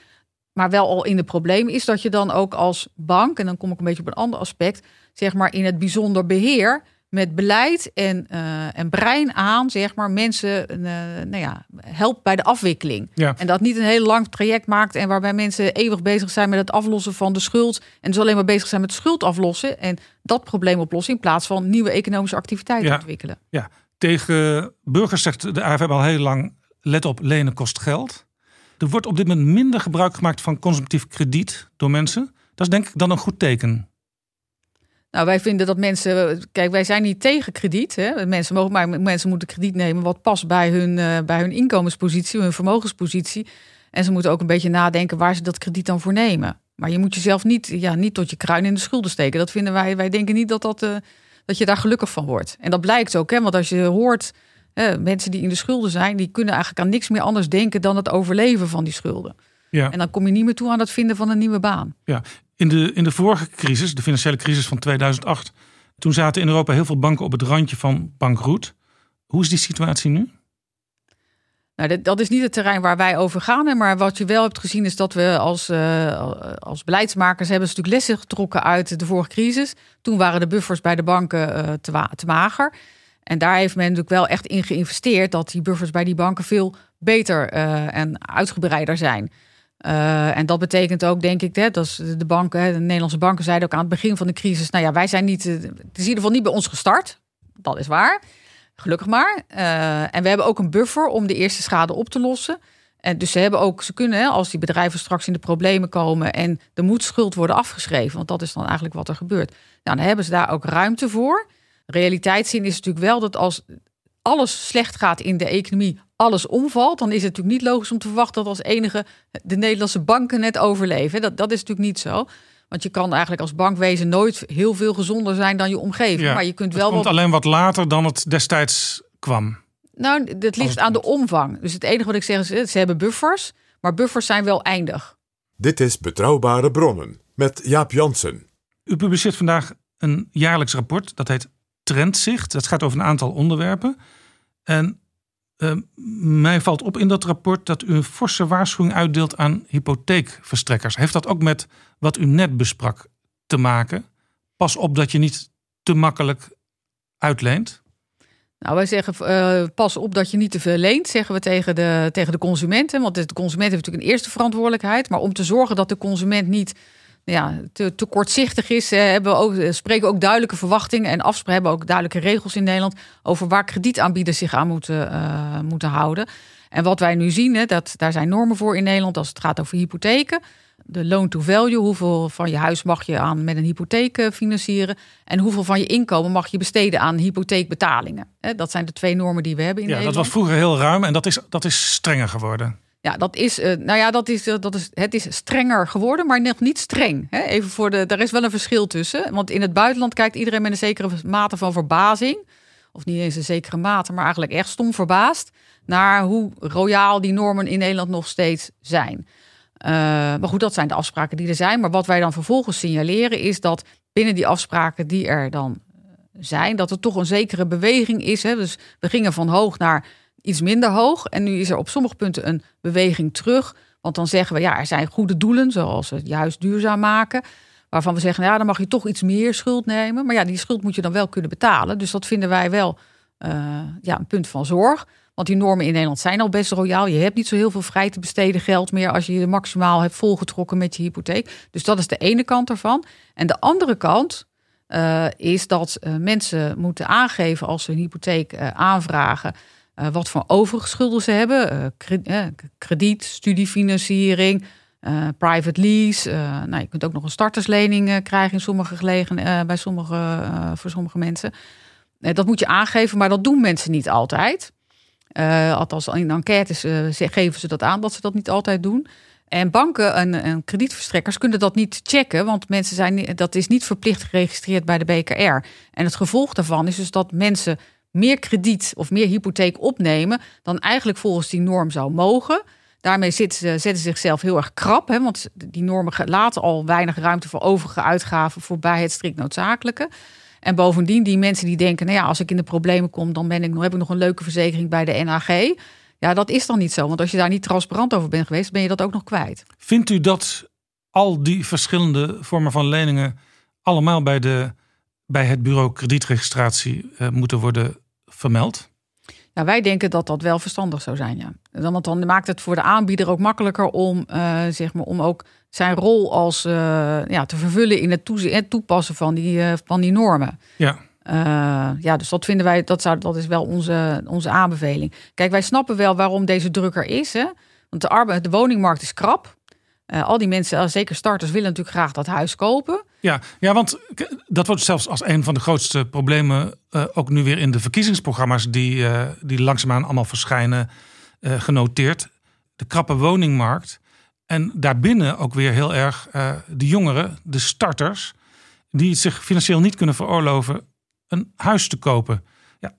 Speaker 1: maar wel al in de problemen is, dat je dan ook als bank, en dan kom ik een beetje op een ander aspect, zeg maar in het bijzonder beheer met beleid en, uh, en brein aan, zeg maar, mensen uh, nou ja, helpt bij de afwikkeling.
Speaker 3: Ja.
Speaker 1: En dat niet een heel lang traject maakt en waarbij mensen eeuwig bezig zijn met het aflossen van de schuld. En dus alleen maar bezig zijn met schuld aflossen en dat probleem oplossen in plaats van nieuwe economische activiteiten
Speaker 3: ja.
Speaker 1: ontwikkelen.
Speaker 3: Ja, tegen burgers zegt de AFM al heel lang let op, lenen kost geld. Er wordt op dit moment minder gebruik gemaakt van consumptief krediet door mensen. Dat is denk ik dan een goed teken.
Speaker 1: Nou, wij vinden dat mensen. Kijk, wij zijn niet tegen krediet. Hè. Mensen, mogen, maar mensen moeten krediet nemen wat past bij hun, uh, bij hun inkomenspositie, hun vermogenspositie. En ze moeten ook een beetje nadenken waar ze dat krediet dan voor nemen. Maar je moet jezelf niet, ja, niet tot je kruin in de schulden steken. Dat vinden wij. Wij denken niet dat, dat, uh, dat je daar gelukkig van wordt. En dat blijkt ook, hè, want als je hoort mensen die in de schulden zijn, die kunnen eigenlijk aan niks meer anders denken dan het overleven van die schulden.
Speaker 3: Ja.
Speaker 1: En dan kom je niet meer toe aan het vinden van een nieuwe baan.
Speaker 3: Ja, in de, in de vorige crisis, de financiële crisis van 2008, toen zaten in Europa heel veel banken op het randje van bankroet. Hoe is die situatie nu?
Speaker 1: Nou, dat, dat is niet het terrein waar wij over gaan. Maar wat je wel hebt gezien is dat we als, uh, als beleidsmakers hebben natuurlijk lessen getrokken uit de vorige crisis. Toen waren de buffers bij de banken uh, te, te mager. En daar heeft men natuurlijk wel echt in geïnvesteerd dat die buffers bij die banken veel beter uh, en uitgebreider zijn. Uh, en dat betekent ook, denk ik, hè, dat de banken, de Nederlandse banken zeiden ook aan het begin van de crisis: Nou ja, wij zijn niet, het is in ieder geval niet bij ons gestart. Dat is waar. Gelukkig maar. En we hebben ook een buffer om de eerste schade op te lossen. En dus ze hebben ook, ze kunnen, als die bedrijven straks in de problemen komen en er moet schuld worden afgeschreven, want dat is dan eigenlijk wat er gebeurt. Nou, dan hebben ze daar ook ruimte voor. Realiteitszin is natuurlijk wel dat als alles slecht gaat in de economie, alles omvalt, dan is het natuurlijk niet logisch om te verwachten dat als enige de Nederlandse banken net overleven. Dat, dat is natuurlijk niet zo. Want je kan eigenlijk als bankwezen nooit heel veel gezonder zijn dan je omgeving.
Speaker 3: Ja,
Speaker 1: maar je kunt
Speaker 3: het
Speaker 1: wel.
Speaker 3: komt
Speaker 1: wat-
Speaker 3: alleen wat later dan het destijds kwam.
Speaker 1: Nou, dat
Speaker 3: het
Speaker 1: ligt aan de omvang. Dus het enige wat ik zeg is, eh, ze hebben buffers, maar buffers zijn wel eindig.
Speaker 2: Dit is Betrouwbare Bronnen met Jaap Jansen.
Speaker 3: U publiceert vandaag een jaarlijks rapport. Dat heet Trendzicht. Dat gaat over een aantal onderwerpen. En eh, mij valt op in dat rapport dat u een forse waarschuwing uitdeelt aan hypotheekverstrekkers. Heeft dat ook met wat u net besprak te maken? Pas op dat je niet te makkelijk uitleent?
Speaker 1: Nou, wij zeggen uh, pas op dat je niet te veel leent, zeggen we tegen de, tegen de consumenten. Want de consument heeft natuurlijk een eerste verantwoordelijkheid. Maar om te zorgen dat de consument niet ja, te, te kortzichtig is, hebben we ook, spreken we ook duidelijke verwachtingen en afspraken. Hebben ook duidelijke regels in Nederland over waar kredietaanbieders zich aan moeten, uh, moeten houden. En wat wij nu zien, hè, dat, daar zijn normen voor in Nederland als het gaat over hypotheken de loan to value, hoeveel van je huis mag je aan met een hypotheek eh, financieren en hoeveel van je inkomen mag je besteden aan hypotheekbetalingen. Dat zijn de twee normen die we hebben in
Speaker 3: ja,
Speaker 1: Nederland.
Speaker 3: Dat was vroeger heel ruim en dat is, dat is strenger geworden.
Speaker 1: Ja, dat is, uh, nou ja, dat is, uh, dat is, het is strenger geworden, maar nog niet streng. Hè? Even voor de, daar is wel een verschil tussen. Want in het buitenland kijkt iedereen met een zekere mate van verbazing, of niet eens een zekere mate, maar eigenlijk echt stom verbaasd, naar hoe royaal die normen in Nederland nog steeds zijn. Uh, maar goed, dat zijn de afspraken die er zijn. Maar wat wij dan vervolgens signaleren is dat binnen die afspraken die er dan zijn, dat er toch een zekere beweging is. Hè? Dus we gingen van hoog naar iets minder hoog. En nu is er op sommige punten een beweging terug. Want dan zeggen we, ja, er zijn goede doelen, zoals het juist duurzaam maken. Waarvan we zeggen, nou ja, dan mag je toch iets meer schuld nemen. Maar ja, die schuld moet je dan wel kunnen betalen. Dus dat vinden wij wel uh, ja, een punt van zorg. Want die normen in Nederland zijn al best royaal. Je hebt niet zo heel veel vrij te besteden geld meer als je je maximaal hebt volgetrokken met je hypotheek. Dus dat is de ene kant ervan. En de andere kant uh, is dat uh, mensen moeten aangeven als ze een hypotheek aanvragen. wat voor overige schulden ze hebben. krediet, studiefinanciering, private lease. nou, je kunt ook nog een starterslening krijgen in sommige gelegen, bij sommige, voor sommige mensen. dat moet je aangeven, maar dat doen mensen niet altijd. Althans, in enquêtes geven ze dat aan dat ze dat niet altijd doen. En banken en, en, kredietverstrekkers kunnen dat niet checken, want mensen zijn, dat is niet verplicht geregistreerd bij de BKR. En het gevolg daarvan is dus dat mensen meer krediet of meer hypotheek opnemen dan eigenlijk volgens die norm zou mogen. Daarmee zitten ze, zetten ze zichzelf heel erg krap, hè, want die normen laten al weinig ruimte voor overige uitgaven voorbij het strikt noodzakelijke. En bovendien, die mensen die denken, nou ja, als ik in de problemen kom, dan ben ik, heb ik nog een leuke verzekering bij de NAG. Ja, dat is dan niet zo. Want als je daar niet transparant over bent geweest, ben je dat ook nog kwijt.
Speaker 3: Vindt u dat al die verschillende vormen van leningen allemaal bij, de, bij het bureau kredietregistratie uh, moeten worden vermeld?
Speaker 1: Ja, wij denken dat dat wel verstandig zou zijn, ja. Want dan maakt het voor de aanbieder ook makkelijker om, uh, zeg maar, om ook zijn rol als, uh, ja, te vervullen in het, het toepassen van die, uh, van die normen.
Speaker 3: Ja.
Speaker 1: ja, dus dat vinden wij, dat, zou, dat is wel onze, onze aanbeveling. Kijk, wij snappen wel waarom deze druk er is. Hè? Want de, arbeid, de woningmarkt is krap. al die mensen, zeker starters, willen natuurlijk graag dat huis kopen.
Speaker 3: Ja, ja, want dat wordt zelfs als een van de grootste problemen uh, ook nu weer in de verkiezingsprogramma's die, uh, die langzaamaan allemaal verschijnen, uh, genoteerd. De krappe woningmarkt. En daarbinnen ook weer heel erg de jongeren, de starters, die zich financieel niet kunnen veroorloven een huis te kopen. Ja,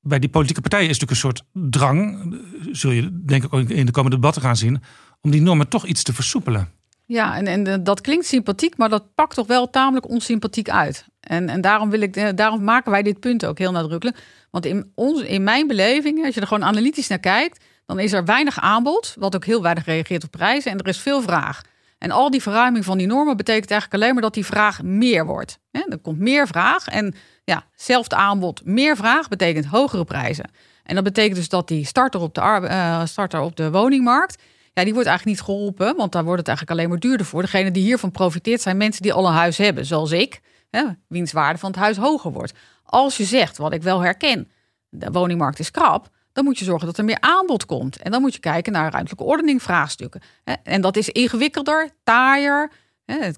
Speaker 3: bij die politieke partijen is natuurlijk een soort drang, zul je denk ik ook in de komende debatten gaan zien, om die normen toch iets te versoepelen.
Speaker 1: Ja, en, en dat klinkt sympathiek, maar dat pakt toch wel tamelijk onsympathiek uit. En, en daarom, wil ik, daarom maken wij dit punt ook heel nadrukkelijk. Want in, ons, in mijn beleving, als je er gewoon analytisch naar kijkt, dan is er weinig aanbod, wat ook heel weinig reageert op prijzen, en er is veel vraag. En al die verruiming van die normen betekent eigenlijk alleen maar dat die vraag meer wordt. Er komt meer vraag en ja, zelfde aanbod, meer vraag betekent hogere prijzen. En dat betekent dus dat die starter op de, uh, starter op de woningmarkt, ja, die wordt eigenlijk niet geholpen, want daar wordt het eigenlijk alleen maar duurder voor. Degene die hiervan profiteert zijn mensen die al een huis hebben, zoals ik, hè, wiens waarde van het huis hoger wordt. Als je zegt, wat ik wel herken, de woningmarkt is krap, dan moet je zorgen dat er meer aanbod komt. En dan moet je kijken naar ruimtelijke ordening vraagstukken. En dat is ingewikkelder, taaier, uh,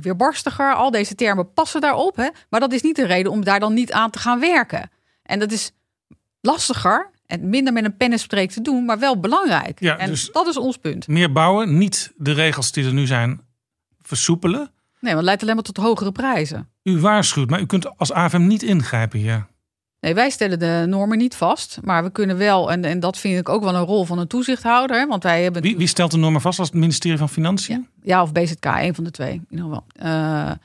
Speaker 1: weerbarstiger. Al deze termen passen daarop. Maar dat is niet de reden om daar dan niet aan te gaan werken. En dat is lastiger en minder met een pennenstreek te doen, maar wel belangrijk.
Speaker 3: Ja,
Speaker 1: en
Speaker 3: dus
Speaker 1: dat is ons punt.
Speaker 3: Meer bouwen, niet de regels die er nu zijn versoepelen.
Speaker 1: Nee, want het leidt alleen maar tot hogere prijzen.
Speaker 3: U waarschuwt, maar u kunt als AFM niet ingrijpen hier.
Speaker 1: Nee, wij stellen de normen niet vast, maar we kunnen wel, en, en dat vind ik ook wel een rol van een toezichthouder. Want wij hebben.
Speaker 3: Wie, wie stelt de normen vast als het ministerie van Financiën?
Speaker 1: Ja, ja of BZK, een van de twee. In ieder geval. Uh, maar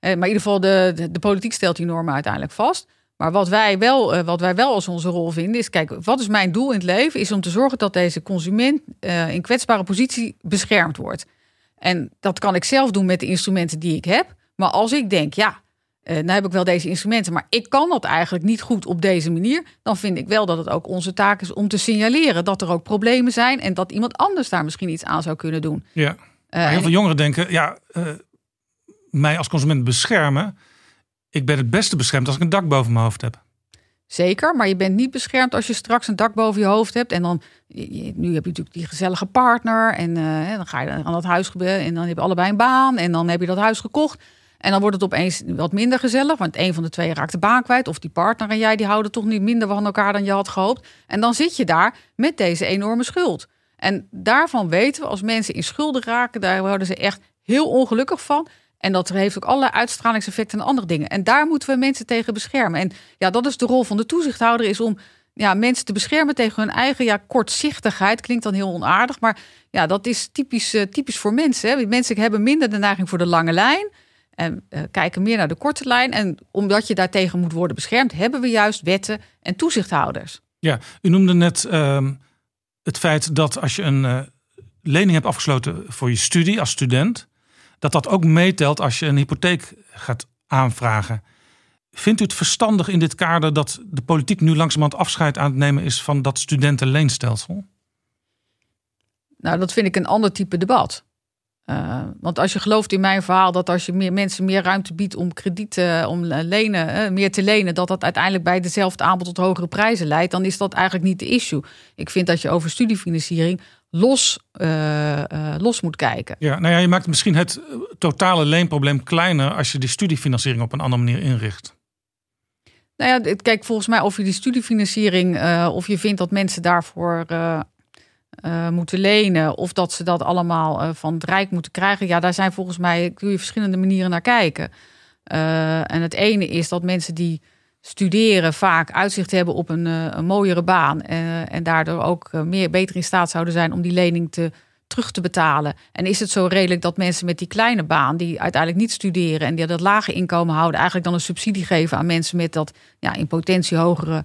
Speaker 1: in ieder geval, de, de, de politiek stelt die normen uiteindelijk vast. Maar wat wij, wel, wat wij wel als onze rol vinden is: kijk, wat is mijn doel in het leven? Is om te zorgen dat deze consument uh, in kwetsbare positie beschermd wordt. En dat kan ik zelf doen met de instrumenten die ik heb. Maar als ik denk, ja, Uh, nou heb ik wel deze instrumenten, maar ik kan dat eigenlijk niet goed op deze manier. Dan vind ik wel dat het ook onze taak is om te signaleren dat er ook problemen zijn en dat iemand anders daar misschien iets aan zou kunnen doen.
Speaker 3: Ja. Maar heel veel jongeren denken, ja, uh, mij als consument beschermen. Ik ben het beste beschermd als ik een dak boven mijn hoofd heb.
Speaker 1: Zeker, maar je bent niet beschermd als je straks een dak boven je hoofd hebt. En dan, nu heb je natuurlijk die gezellige partner. En uh, dan ga je aan dat huis en dan heb je allebei een baan. En dan heb je dat huis gekocht. En dan wordt het opeens wat minder gezellig. Want een van de twee raakt de baan kwijt. Of die partner en jij, die houden toch niet minder van elkaar dan je had gehoopt. En dan zit je daar met deze enorme schuld. En daarvan weten we, als mensen in schulden raken, daar worden ze echt heel ongelukkig van. En dat heeft ook allerlei uitstralingseffecten en andere dingen. En daar moeten we mensen tegen beschermen. En ja, dat is de rol van de toezichthouder, is om ja, mensen te beschermen tegen hun eigen ja, kortzichtigheid. Klinkt dan heel onaardig, maar ja, dat is typisch, uh, typisch voor mensen. Hè. Mensen hebben minder de neiging voor de lange lijn en uh, kijken meer naar de korte lijn. En omdat je daartegen moet worden beschermd, hebben we juist wetten en toezichthouders.
Speaker 3: Ja, u noemde net uh, het feit dat als je een uh, lening hebt afgesloten voor je studie als student, dat dat ook meetelt als je een hypotheek gaat aanvragen. Vindt u het verstandig in dit kader dat de politiek nu langzamerhand afscheid aan het nemen is van dat studentenleenstelsel?
Speaker 1: Nou, dat vind ik een ander type debat. Uh, want als je gelooft in mijn verhaal dat als je meer mensen meer ruimte biedt om kredieten, om lenen, uh, meer te lenen, dat dat uiteindelijk bij dezelfde aanbod tot hogere prijzen leidt, dan is dat eigenlijk niet de issue. Ik vind dat je over studiefinanciering los, uh, los moet kijken.
Speaker 3: Ja, nou ja, je maakt misschien het totale leenprobleem kleiner als je die studiefinanciering op een andere manier inricht.
Speaker 1: Nou ja, kijk, volgens mij of je die studiefinanciering, of je vindt dat mensen daarvoor moeten lenen of dat ze dat allemaal van het Rijk moeten krijgen. Ja, daar zijn volgens mij kun je verschillende manieren naar kijken. En het ene is dat mensen die studeren vaak uitzicht hebben op een, een mooiere baan en daardoor ook meer beter in staat zouden zijn om die lening te terug te betalen. En is het zo redelijk dat mensen met die kleine baan, die uiteindelijk niet studeren en die dat lage inkomen houden, eigenlijk dan een subsidie geven aan mensen met dat ja, in potentie hogere,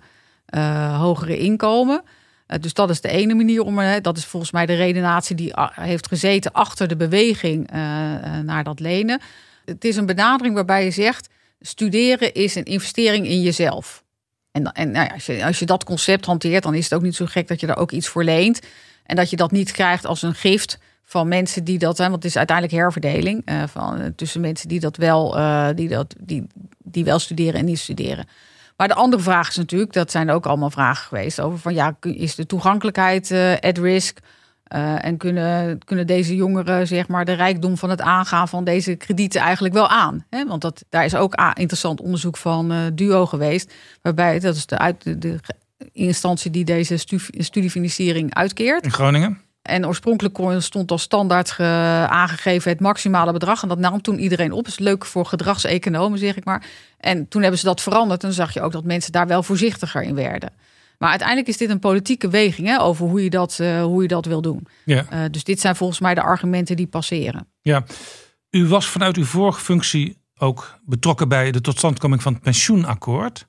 Speaker 1: hogere inkomen? Eh, dus dat is de ene manier om dat is volgens mij de redenatie die ah, heeft gezeten achter de beweging eh, eh, naar dat lenen. Het is een benadering waarbij je zegt: studeren is een investering in jezelf. En, en nou ja, als, je, dat concept hanteert, dan is het ook niet zo gek dat je daar ook iets voor leent. En dat je dat niet krijgt als een gift van mensen die dat zijn. Want het is uiteindelijk herverdeling van, tussen mensen die dat wel, die dat, die, die wel studeren en niet studeren. Maar de andere vraag is natuurlijk, dat zijn ook allemaal vragen geweest over van ja, is de toegankelijkheid at risk? Uh, en kunnen, kunnen deze jongeren zeg maar de rijkdom van het aangaan van deze kredieten eigenlijk wel aan? Hè? Want dat, daar is ook interessant onderzoek van uh, Duo geweest, waarbij dat is de, uit, de, de instantie die deze studiefinanciering uitkeert.
Speaker 3: In Groningen?
Speaker 1: En oorspronkelijk stond als standaard aangegeven het maximale bedrag. En dat nam toen iedereen op. Dat is leuk voor gedragseconomen, zeg ik maar. En toen hebben ze dat veranderd. En zag je ook dat mensen daar wel voorzichtiger in werden. Maar uiteindelijk is dit een politieke weging hè, over hoe je dat, uh, hoe je dat wil doen. Ja. Uh, dus dit zijn volgens mij de argumenten die passeren.
Speaker 3: Ja, u was vanuit uw vorige functie ook betrokken bij de totstandkoming van het pensioenakkoord.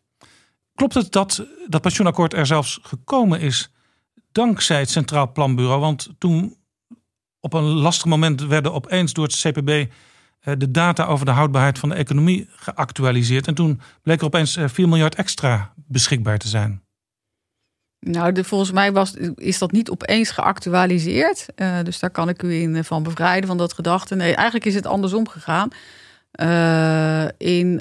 Speaker 3: Klopt het dat dat pensioenakkoord er zelfs gekomen is dankzij het Centraal Planbureau. Want toen op een lastig moment werden opeens door het CPB eh, de data over de houdbaarheid van de economie geactualiseerd. En toen bleek er opeens 4 eh, miljard extra beschikbaar te zijn.
Speaker 1: Nou, de, volgens mij was, is dat niet opeens geactualiseerd. Uh, dus daar kan ik u in van bevrijden van dat gedachte. Nee, eigenlijk is het andersom gegaan. Uh, in,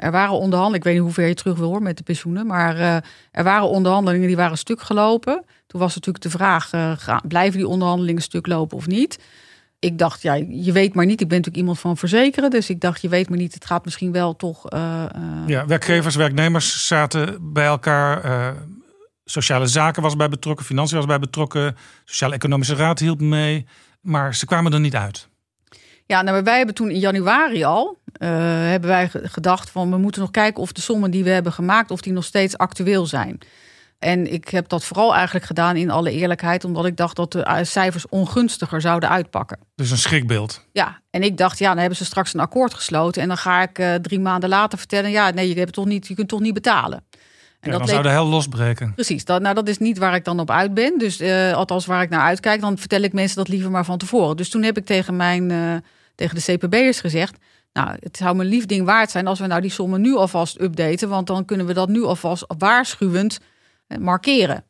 Speaker 1: er waren onderhandelingen, ik weet niet hoe ver je terug wil hoor met de pensioenen, maar er waren onderhandelingen die waren stuk gelopen. Toen was natuurlijk de vraag, blijven die onderhandelingen stuk lopen of niet? Ik dacht, ja, je weet maar niet. Ik ben natuurlijk iemand van verzekeren, dus ik dacht, je weet maar niet. Het gaat misschien wel toch.
Speaker 3: ja, werkgevers, werknemers zaten bij elkaar. Sociale zaken was bij betrokken, financiën was bij betrokken, sociaal-economische raad hielp mee, maar ze kwamen er niet uit.
Speaker 1: Ja, nou, wij hebben toen in januari al uh, hebben wij gedacht van we moeten nog kijken of de sommen die we hebben gemaakt, of die nog steeds actueel zijn. En ik heb dat vooral eigenlijk gedaan in alle eerlijkheid, omdat ik dacht dat de eh, cijfers ongunstiger zouden uitpakken.
Speaker 3: Dus een schrikbeeld.
Speaker 1: Ja, en ik dacht, ja, dan hebben ze straks een akkoord gesloten. En dan ga ik uh, drie maanden later vertellen, ja, nee, je, hebt toch niet, je kunt toch niet betalen.
Speaker 3: En ja, dat dan zou de hel losbreken.
Speaker 1: Precies, dat, nou dat is niet waar ik dan op uit ben. Dus uh, althans waar ik naar uitkijk, dan vertel ik mensen dat liever maar van tevoren. Dus toen heb ik tegen mijn tegen de CPB'ers gezegd. Nou, het zou me een lief ding waard zijn als we nou die sommen nu alvast updaten. Want dan kunnen we dat nu alvast waarschuwend eh, markeren.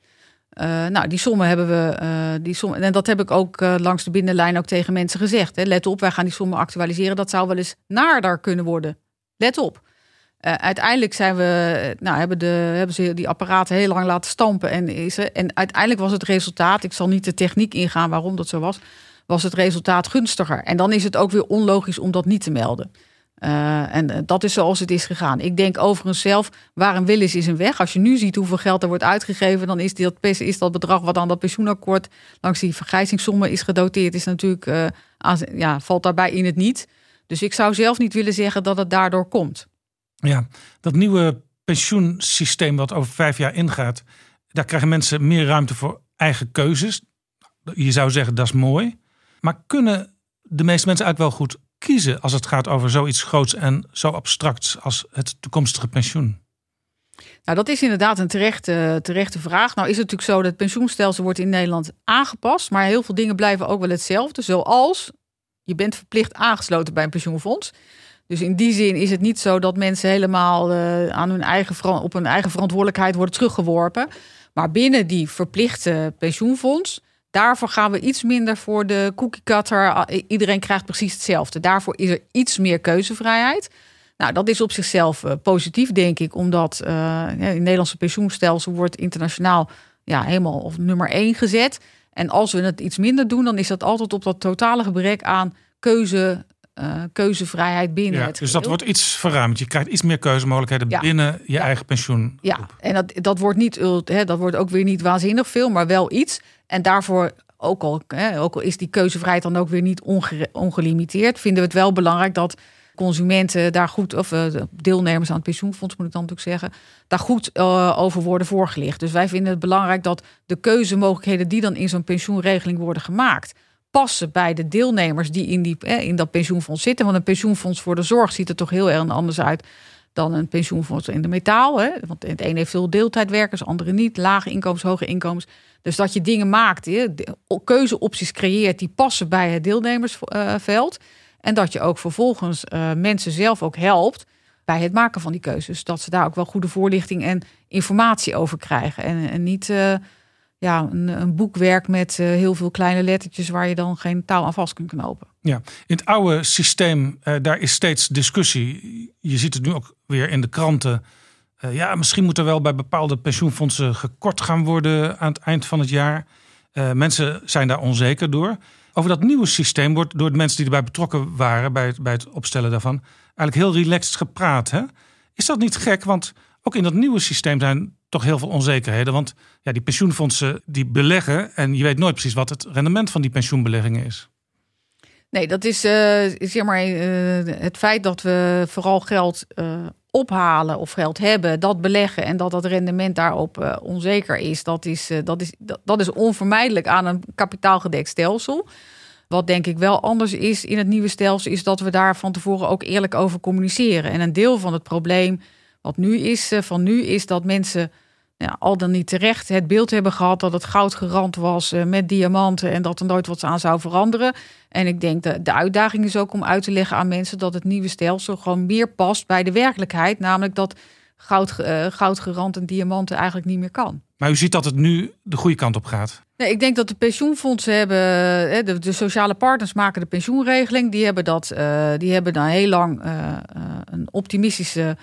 Speaker 1: Uh, nou, die sommen hebben we. Uh, die sommen, en dat heb ik ook uh, langs de binnenlijn ook tegen mensen gezegd. Hè. Let op, wij gaan die sommen actualiseren. Dat zou wel eens naarder kunnen worden. Let op. uiteindelijk zijn we, nou, hebben, de, hebben ze die apparaten heel lang laten stampen. En, en uiteindelijk was het resultaat. Ik zal niet de techniek ingaan waarom dat zo was. Was het resultaat gunstiger. En dan is het ook weer onlogisch om dat niet te melden. Uh, en dat is zoals het is gegaan. Ik denk overigens zelf, waar een wil is, is een weg. Als je nu ziet hoeveel geld er wordt uitgegeven, dan is, dat, is dat bedrag wat aan dat pensioenakkoord langs die vergrijzingssommen is gedoteerd, is natuurlijk, ja, valt daarbij in het niet. Dus ik zou zelf niet willen zeggen dat het daardoor komt.
Speaker 3: Ja, dat nieuwe pensioensysteem wat over vijf jaar ingaat, daar krijgen mensen meer ruimte voor eigen keuzes. Je zou zeggen dat is mooi. Maar kunnen de meeste mensen eigenlijk wel goed kiezen als het gaat over zoiets groots en zo abstracts als het toekomstige pensioen?
Speaker 1: Nou, dat is inderdaad een terechte, terechte vraag. Nou is het natuurlijk zo dat het pensioenstelsel wordt in Nederland aangepast, maar heel veel dingen blijven ook wel hetzelfde. Zoals je bent verplicht aangesloten bij een pensioenfonds. Dus in die zin is het niet zo dat mensen helemaal uh, aan hun eigen, op hun eigen verantwoordelijkheid worden teruggeworpen. Maar binnen die verplichte pensioenfonds Daarvoor gaan we iets minder voor de cookie cutter. Iedereen krijgt precies hetzelfde. Daarvoor is er iets meer keuzevrijheid. Nou, dat is op zichzelf uh, positief, denk ik, omdat uh, het Nederlandse pensioenstelsel wordt internationaal ja, helemaal op nummer één gezet. En als we het iets minder doen, dan is dat altijd op dat totale gebrek aan keuze, uh, keuzevrijheid binnen
Speaker 3: ja,
Speaker 1: het
Speaker 3: Dus dat wordt iets verruimd. Je krijgt iets meer keuzemogelijkheden ja. binnen je
Speaker 1: ja.
Speaker 3: eigen pensioen.
Speaker 1: Ja, en dat, dat, wordt niet, hè, dat wordt ook weer niet waanzinnig veel, maar wel iets. En daarvoor, ook al, hè, ook al is die keuzevrijheid dan ook weer niet onge, ongelimiteerd, vinden we het wel belangrijk dat consumenten daar goed, of uh, deelnemers aan het pensioenfonds moet ik dan natuurlijk zeggen, daar goed uh, over worden voorgelicht. Dus wij vinden het belangrijk dat de keuzemogelijkheden die dan in zo'n pensioenregeling worden gemaakt, passen bij de deelnemers die in, die, eh, in dat pensioenfonds zitten. Want een pensioenfonds voor de zorg ziet er toch heel erg anders uit dan een pensioenfonds in de metaal. Hè? Want het een heeft veel deeltijdwerkers, andere niet. Lage inkomens, hoge inkomens. Dus dat je dingen maakt, hè? keuzeopties creëert die passen bij het deelnemersveld. En dat je ook vervolgens uh, mensen zelf ook helpt bij het maken van die keuzes. Dat ze daar ook wel goede voorlichting en informatie over krijgen. En, en niet uh, ja, een, boekwerk met uh, heel veel kleine lettertjes waar je dan geen touw aan vast kunt knopen.
Speaker 3: Ja, in het oude systeem, daar is steeds discussie. Je ziet het nu ook weer in de kranten. Uh, ja, misschien moet er wel bij bepaalde pensioenfondsen gekort gaan worden aan het eind van het jaar. Mensen zijn daar onzeker door. Over dat nieuwe systeem wordt door de mensen die erbij betrokken waren bij het, bij het opstellen daarvan eigenlijk heel relaxed gepraat. Hè? Is dat niet gek? Want ook in dat nieuwe systeem zijn toch heel veel onzekerheden. Want ja, die pensioenfondsen die beleggen en je weet nooit precies wat het rendement van die pensioenbeleggingen is.
Speaker 1: Nee, dat is uh, zeg maar uh, het feit dat we vooral geld uh, ophalen of geld hebben, dat beleggen en dat dat rendement daarop onzeker is, dat is, dat, is, dat, dat, is onvermijdelijk aan een kapitaalgedekt stelsel. Wat denk ik wel anders is in het nieuwe stelsel, is dat we daar van tevoren ook eerlijk over communiceren. En een deel van het probleem wat nu is, van nu, is dat mensen ja, al dan niet terecht het beeld hebben gehad dat het goud gerand was uh, met diamanten en dat er nooit wat aan zou veranderen. En ik denk dat de uitdaging is ook om uit te leggen aan mensen dat het nieuwe stelsel gewoon meer past bij de werkelijkheid. Namelijk dat goud, uh, goudgerand en diamanten eigenlijk niet meer kan.
Speaker 3: Maar u ziet dat het nu de goede kant op gaat.
Speaker 1: Nee, ik denk dat de pensioenfondsen hebben, de, de sociale partners maken de pensioenregeling. Die hebben, dat, uh, die hebben dan heel lang een optimistische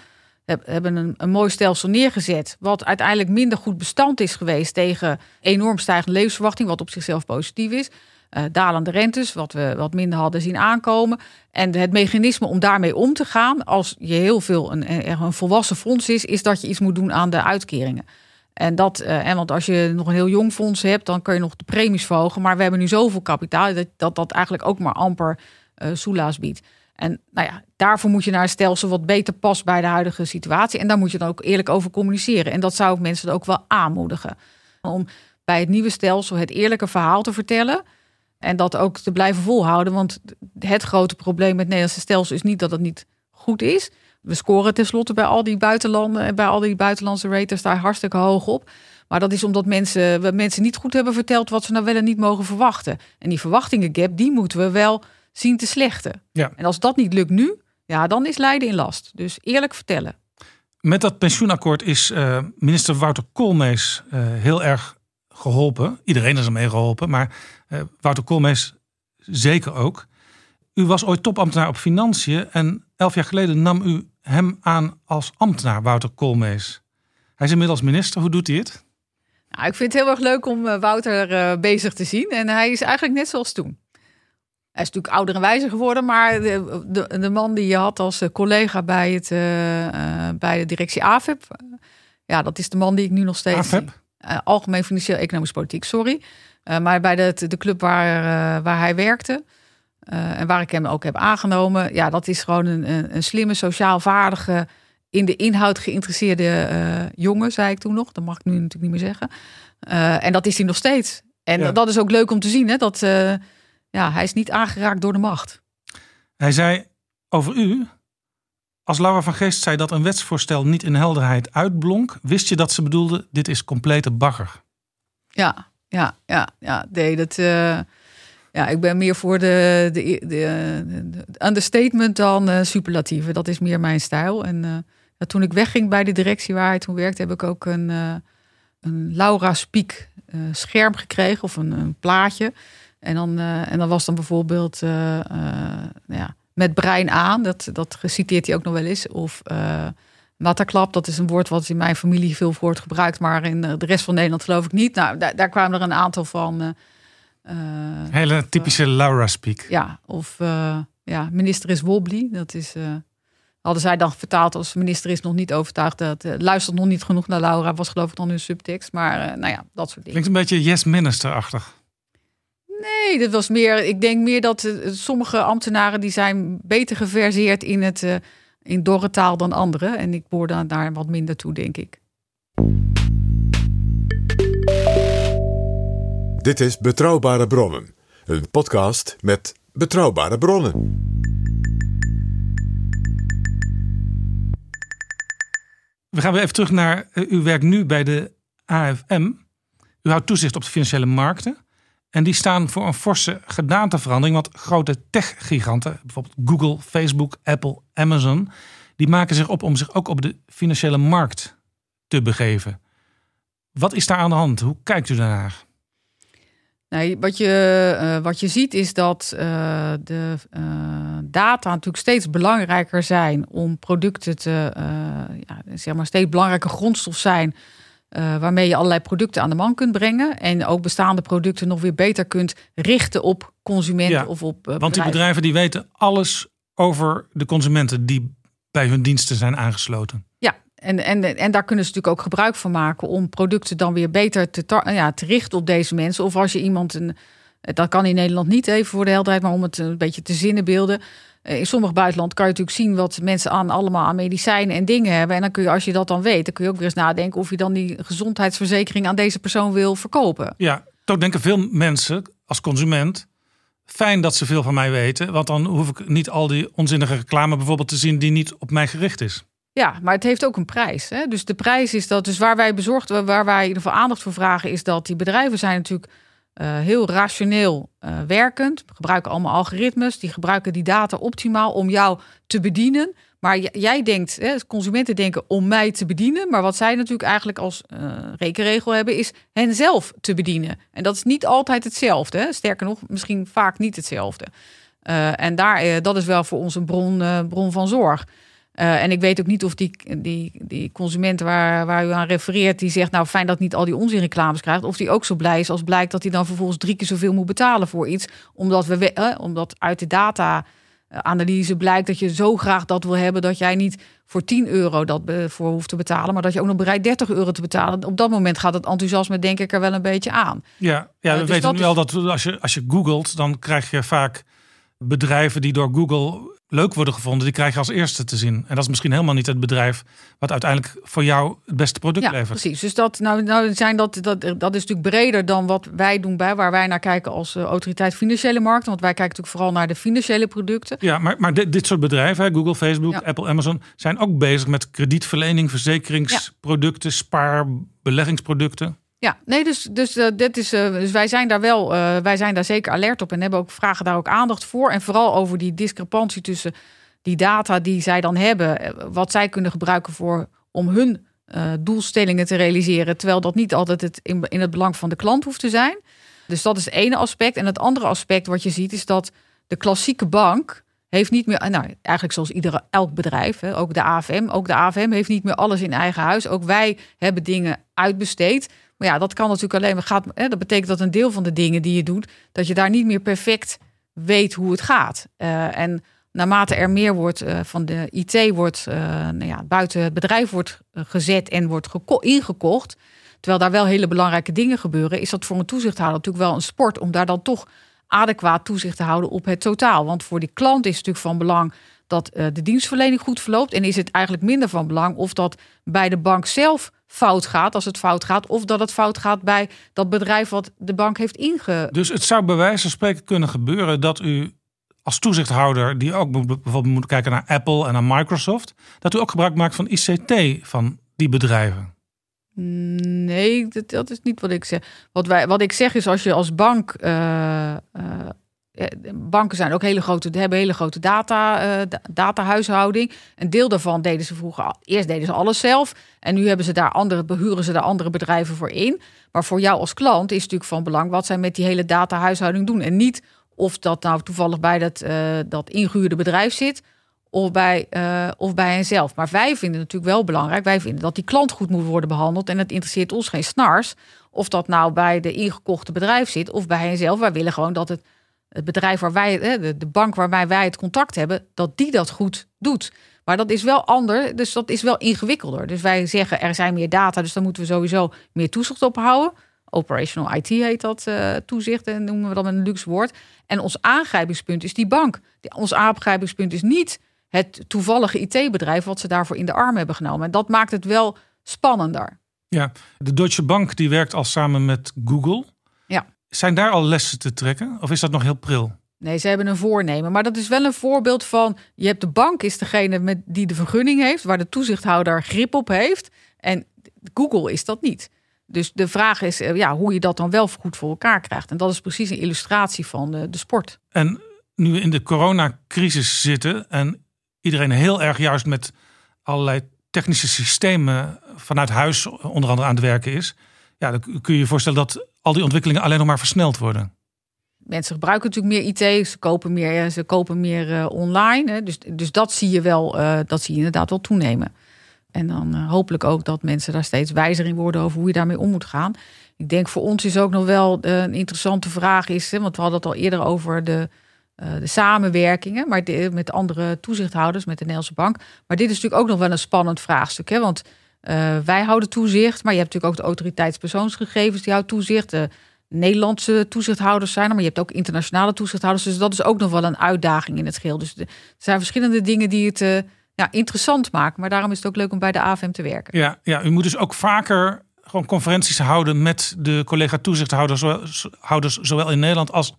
Speaker 1: hebben een, een mooi stelsel neergezet. Wat uiteindelijk minder goed bestand is geweest tegen enorm stijgende levensverwachting, wat op zichzelf positief is. Uh, dalende rentes, wat we wat minder hadden zien aankomen. En het mechanisme om daarmee om te gaan, als je heel veel een, een volwassen fonds is, is dat je iets moet doen aan de uitkeringen. En dat, uh, en want als je nog een heel jong fonds hebt, dan kun je nog de premies verhogen. Maar we hebben nu zoveel kapitaal dat dat, dat eigenlijk ook maar amper uh, soelaas biedt. En nou ja, daarvoor moet je naar een stelsel wat beter past bij de huidige situatie. En daar moet je dan ook eerlijk over communiceren. En dat zou mensen ook wel aanmoedigen. Om bij het nieuwe stelsel het eerlijke verhaal te vertellen. En dat ook te blijven volhouden. Want het grote probleem met het Nederlandse stelsel is niet dat het niet goed is. We scoren tenslotte bij al die buitenlanden en bij al die buitenlandse raters daar hartstikke hoog op. Maar dat is omdat mensen, mensen niet goed hebben verteld wat ze nou wel en niet mogen verwachten. En die verwachtingen gap, die moeten we wel zien te slechten.
Speaker 3: Ja.
Speaker 1: En als dat niet lukt nu, ja, dan is lijden in last. Dus eerlijk vertellen.
Speaker 3: Met dat pensioenakkoord is uh, minister Wouter Koolmees uh, heel erg geholpen. Iedereen is ermee geholpen, maar uh, Wouter Koolmees zeker ook. U was ooit topambtenaar op financiën en elf jaar geleden nam u hem aan als ambtenaar, Wouter Koolmees. Hij is inmiddels minister. Hoe doet hij het?
Speaker 1: Nou, ik vind het heel erg leuk om Wouter bezig te zien. En hij is eigenlijk net zoals toen. Hij is natuurlijk ouder en wijzer geworden, maar de, de, de man die je had als collega bij, het, bij de directie AVEP, ja, dat is de man die ik nu nog steeds.
Speaker 3: AVEP?
Speaker 1: Uh, Algemeen Financieel Economisch Politiek, sorry. Uh, maar bij de, de club waar, waar hij werkte en waar ik hem ook heb aangenomen, ja, dat is gewoon een, een, een slimme, sociaal vaardige, in de inhoud geïnteresseerde jongen, zei ik toen nog. Dat mag ik nu natuurlijk niet meer zeggen. en dat is hij nog steeds. En ja. dat is ook leuk om te zien, hè, dat ja, hij is niet aangeraakt door de macht.
Speaker 3: Hij zei over u, als Laura van Geest zei dat een wetsvoorstel niet in helderheid uitblonk, wist je dat ze bedoelde: dit is complete bagger.
Speaker 1: Ja, ja, ja, ja. Nee, dat. Uh, ja, ik ben meer voor de, de, de, de understatement dan uh, superlatieven. Dat is meer mijn stijl. En uh, toen ik wegging bij de directie waar hij toen werkte, heb ik ook een, een Laura Spiek scherm gekregen of een, een plaatje. En dan, en dan was dan bijvoorbeeld ja, met brein aan. Dat, dat geciteerd hij ook nog wel eens. Of uh, mataklap, dat is een woord wat in mijn familie veel wordt gebruikt, maar in de rest van Nederland geloof ik niet. Nou, daar, daar kwamen er een aantal van.
Speaker 3: Hele typische Laura speak.
Speaker 1: Ja, of ja, minister is wobbly. Dat is, hadden zij dan vertaald als minister is nog niet overtuigd. Dat luistert nog niet genoeg naar Laura, was geloof ik dan hun subtekst. Maar nou ja, dat soort dingen.
Speaker 3: Klinkt een beetje yes minister-achtig.
Speaker 1: Nee, dat was meer. Ik denk meer dat uh, sommige ambtenaren die zijn beter geverseerd in het uh, in dorre taal dan anderen. En ik behoor daar wat minder toe, denk ik.
Speaker 2: Dit is Betrouwbare Bronnen, een podcast met betrouwbare bronnen.
Speaker 3: We gaan weer even terug naar uh, uw werk nu bij de AFM. U houdt toezicht op de financiële markten. En die staan voor een forse gedaanteverandering. Want grote tech-giganten, bijvoorbeeld Google, Facebook, Apple, Amazon, die maken zich op om zich ook op de financiële markt te begeven. Wat is daar aan de hand? Hoe kijkt u daarnaar?
Speaker 1: Nou, wat, je, uh, wat je ziet is dat uh, de uh, data natuurlijk steeds belangrijker zijn om producten te, ja, zeg maar, steeds belangrijke grondstof zijn uh, waarmee je allerlei producten aan de man kunt brengen. En ook bestaande producten nog weer beter kunt richten op consumenten
Speaker 3: ja,
Speaker 1: of op.
Speaker 3: Uh, want die bedrijven die weten alles over de consumenten die bij hun diensten zijn aangesloten.
Speaker 1: Ja, en, en, en daar kunnen ze natuurlijk ook gebruik van maken om producten dan weer beter te, ja, te richten op deze mensen. Of als je iemand een. Dat kan in Nederland niet even voor de helderheid, maar om het een beetje te zinnenbeelden. In sommig buitenland kan je natuurlijk zien wat mensen aan allemaal aan medicijnen en dingen hebben. En dan kun je, als je dat dan weet, dan kun je ook weer eens nadenken of je dan die gezondheidsverzekering aan deze persoon wil verkopen.
Speaker 3: Ja, toch denken veel mensen als consument. Fijn dat ze veel van mij weten, want dan hoef ik niet al die onzinnige reclame bijvoorbeeld te zien die niet op mij gericht is.
Speaker 1: Ja, maar het heeft ook een prijs. Hè? Dus de prijs is dat, dus waar wij bezorgd, waar wij in ieder geval aandacht voor vragen, is dat die bedrijven zijn natuurlijk uh, heel rationeel uh, werkend. Gebruiken allemaal algoritmes. Die gebruiken die data optimaal om jou te bedienen. Maar jij denkt, hè, consumenten denken om mij te bedienen. Maar wat zij natuurlijk eigenlijk als uh, rekenregel hebben, is hen zelf te bedienen. En dat is niet altijd hetzelfde. Hè? Sterker nog, misschien vaak niet hetzelfde. en daar, dat is wel voor ons een bron, bron van zorg. Uh, en ik weet ook niet of die, die, die consument waar, waar u aan refereert, die zegt, nou fijn dat niet al die onzinreclames krijgt, of die ook zo blij is als blijkt dat hij dan vervolgens drie keer zoveel moet betalen voor iets, omdat, we, uh, omdat uit de data-analyse blijkt dat je zo graag dat wil hebben dat jij niet voor 10 euro dat voor hoeft te betalen, maar dat je ook nog bereid 30 euro te betalen. Op dat moment gaat het enthousiasme denk ik er wel een beetje aan.
Speaker 3: Ja, ja we uh, dus weten nu al dat als je, als je googelt, dan krijg je vaak bedrijven die door Google leuk worden gevonden, die krijg je als eerste te zien. En dat is misschien helemaal niet het bedrijf wat uiteindelijk voor jou het beste product
Speaker 1: ja,
Speaker 3: levert.
Speaker 1: Precies. Dus dat, nou, nou zijn dat, dat, dat is natuurlijk breder dan wat wij doen bij waar wij naar kijken als uh, autoriteit financiële markten. Want wij kijken natuurlijk vooral naar de financiële producten.
Speaker 3: Ja, maar, maar dit, dit soort bedrijven, Google, Facebook, ja. Apple, Amazon, zijn ook bezig met kredietverlening, verzekeringsproducten, ja. spaar, beleggingsproducten.
Speaker 1: Ja, nee, dus, dus, uh, dit is, uh, dus wij zijn daar wel, uh, wij zijn daar zeker alert op en hebben ook vragen daar ook aandacht voor. En vooral over die discrepantie tussen die data die zij dan hebben, eh, wat zij kunnen gebruiken voor om hun doelstellingen te realiseren, terwijl dat niet altijd het in, in het belang van de klant hoeft te zijn. Dus dat is het ene aspect. En het andere aspect wat je ziet is dat de klassieke bank heeft niet meer, nou eigenlijk zoals iedere, elk bedrijf, hè, ook de AFM, ook de AFM heeft niet meer alles in eigen huis. Ook wij hebben dingen uitbesteed. Maar ja, dat kan natuurlijk alleen maar gaat. Hè, dat betekent dat een deel van de dingen die je doet, dat je daar niet meer perfect weet hoe het gaat. Uh, en naarmate er meer wordt uh, van de IT wordt uh, nou ja, buiten het bedrijf wordt gezet en wordt ingekocht, terwijl daar wel hele belangrijke dingen gebeuren, is dat voor een toezichthouder natuurlijk wel een sport om daar dan toch adequaat toezicht te houden op het totaal. Want voor die klant is het natuurlijk van belang dat de dienstverlening goed verloopt. En is het eigenlijk minder van belang of dat bij de bank zelf fout gaat, als het fout gaat, of dat het fout gaat bij dat bedrijf wat de bank heeft inge.
Speaker 3: Dus het zou bij wijze van spreken kunnen gebeuren dat u als toezichthouder, die ook bijvoorbeeld moet kijken naar Apple en naar Microsoft, dat u ook gebruik maakt van ICT van die bedrijven.
Speaker 1: Nee, dat, dat, is niet wat ik zeg. Wat, wij, wat ik zeg is als je als bank. Uh, uh, banken zijn ook hele grote, hebben hele grote data, uh, datahuishouding. Een deel daarvan deden ze vroeger. Eerst deden ze alles zelf. En nu hebben ze daar andere, behuren ze daar andere bedrijven voor in. Maar voor jou als klant is natuurlijk van belang wat zij met die hele datahuishouding doen. En niet of dat nou toevallig bij dat, dat ingehuurde bedrijf zit of bij, uh, of bij henzelf. Maar wij vinden het natuurlijk wel belangrijk. Wij vinden dat die klant goed moet worden behandeld. En het interesseert ons geen snars. Of dat nou bij de ingekochte bedrijf zit of bij henzelf. Wij willen gewoon dat het, het bedrijf waar wij, de, bank waarbij wij het contact hebben, dat die dat goed doet. Maar dat is wel ander, dus dat is wel ingewikkelder. Dus wij zeggen er zijn meer data, dus dan moeten we sowieso meer toezicht op houden. Operational IT heet dat uh, toezicht en noemen we dat een luxe woord. En ons aangrijpingspunt is die bank. Ons aangrijpingspunt is niet het toevallige IT-bedrijf wat ze daarvoor in de arm hebben genomen. En dat maakt het wel spannender.
Speaker 3: Ja, de Deutsche Bank die werkt al samen met Google. Zijn daar al lessen te trekken of is dat nog heel pril?
Speaker 1: Nee, ze hebben een voornemen. Maar dat is wel een voorbeeld van. Je hebt de bank, is degene met, die de vergunning heeft, waar de toezichthouder grip op heeft. En Google is dat niet. Dus de vraag is eh, ja, hoe je dat dan wel goed voor elkaar krijgt. En dat is precies een illustratie van de, de sport.
Speaker 3: En nu we in de coronacrisis zitten en iedereen heel erg juist met allerlei technische systemen vanuit huis onder andere aan het werken is. Ja, dan kun je je voorstellen dat al die ontwikkelingen alleen nog maar versneld worden.
Speaker 1: Mensen gebruiken natuurlijk meer IT, ze kopen meer, ze kopen meer uh, online. Hè. Dus, dus dat zie je wel, uh, dat zie je inderdaad wel toenemen. En dan hopelijk ook dat mensen daar steeds wijzer in worden over hoe je daarmee om moet gaan. Ik denk voor ons is ook nog wel een interessante vraag is, hè, want we hadden het al eerder over de de samenwerkingen maar met andere toezichthouders, met de Nederlandse Bank. Maar dit is natuurlijk ook nog wel een spannend vraagstuk. Hè? Want uh, wij houden toezicht, maar je hebt natuurlijk ook de autoriteitspersoonsgegevens die houdt toezicht. De Nederlandse toezichthouders zijn er, maar je hebt ook internationale toezichthouders. Dus dat is ook nog wel een uitdaging in het geheel. Dus er zijn verschillende dingen die het uh, ja, interessant maken. Maar daarom is het ook leuk om bij de AFM te werken.
Speaker 3: Ja, ja u moet dus ook vaker gewoon conferenties houden met de collega toezichthouders, houders, zowel in Nederland als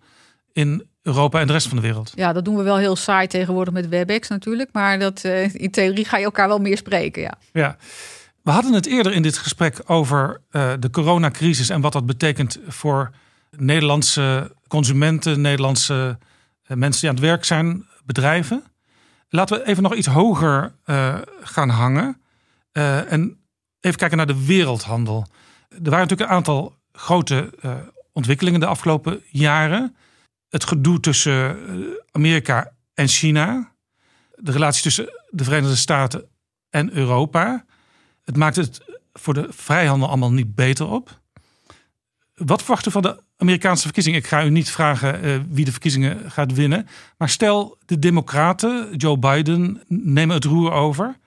Speaker 3: in Europa en de rest van de wereld.
Speaker 1: Ja, dat doen we wel heel saai tegenwoordig met WebEx natuurlijk. Maar dat, uh, in theorie ga je elkaar wel meer spreken, ja.
Speaker 3: Ja. We hadden het eerder in dit gesprek over uh, de coronacrisis en wat dat betekent voor Nederlandse consumenten, Nederlandse uh, mensen die aan het werk zijn, bedrijven. Laten we even nog iets hoger gaan hangen en even kijken naar de wereldhandel. Er waren natuurlijk een aantal grote ontwikkelingen de afgelopen jaren het gedoe tussen eh, Amerika en China. De relatie tussen de Verenigde Staten en Europa. Het maakt het voor de vrijhandel allemaal niet beter op. Wat verwacht u van de Amerikaanse verkiezingen? Ik ga u niet vragen uh, wie de verkiezingen gaat winnen. Maar stel de Democraten, Joe Biden, nemen het roer over.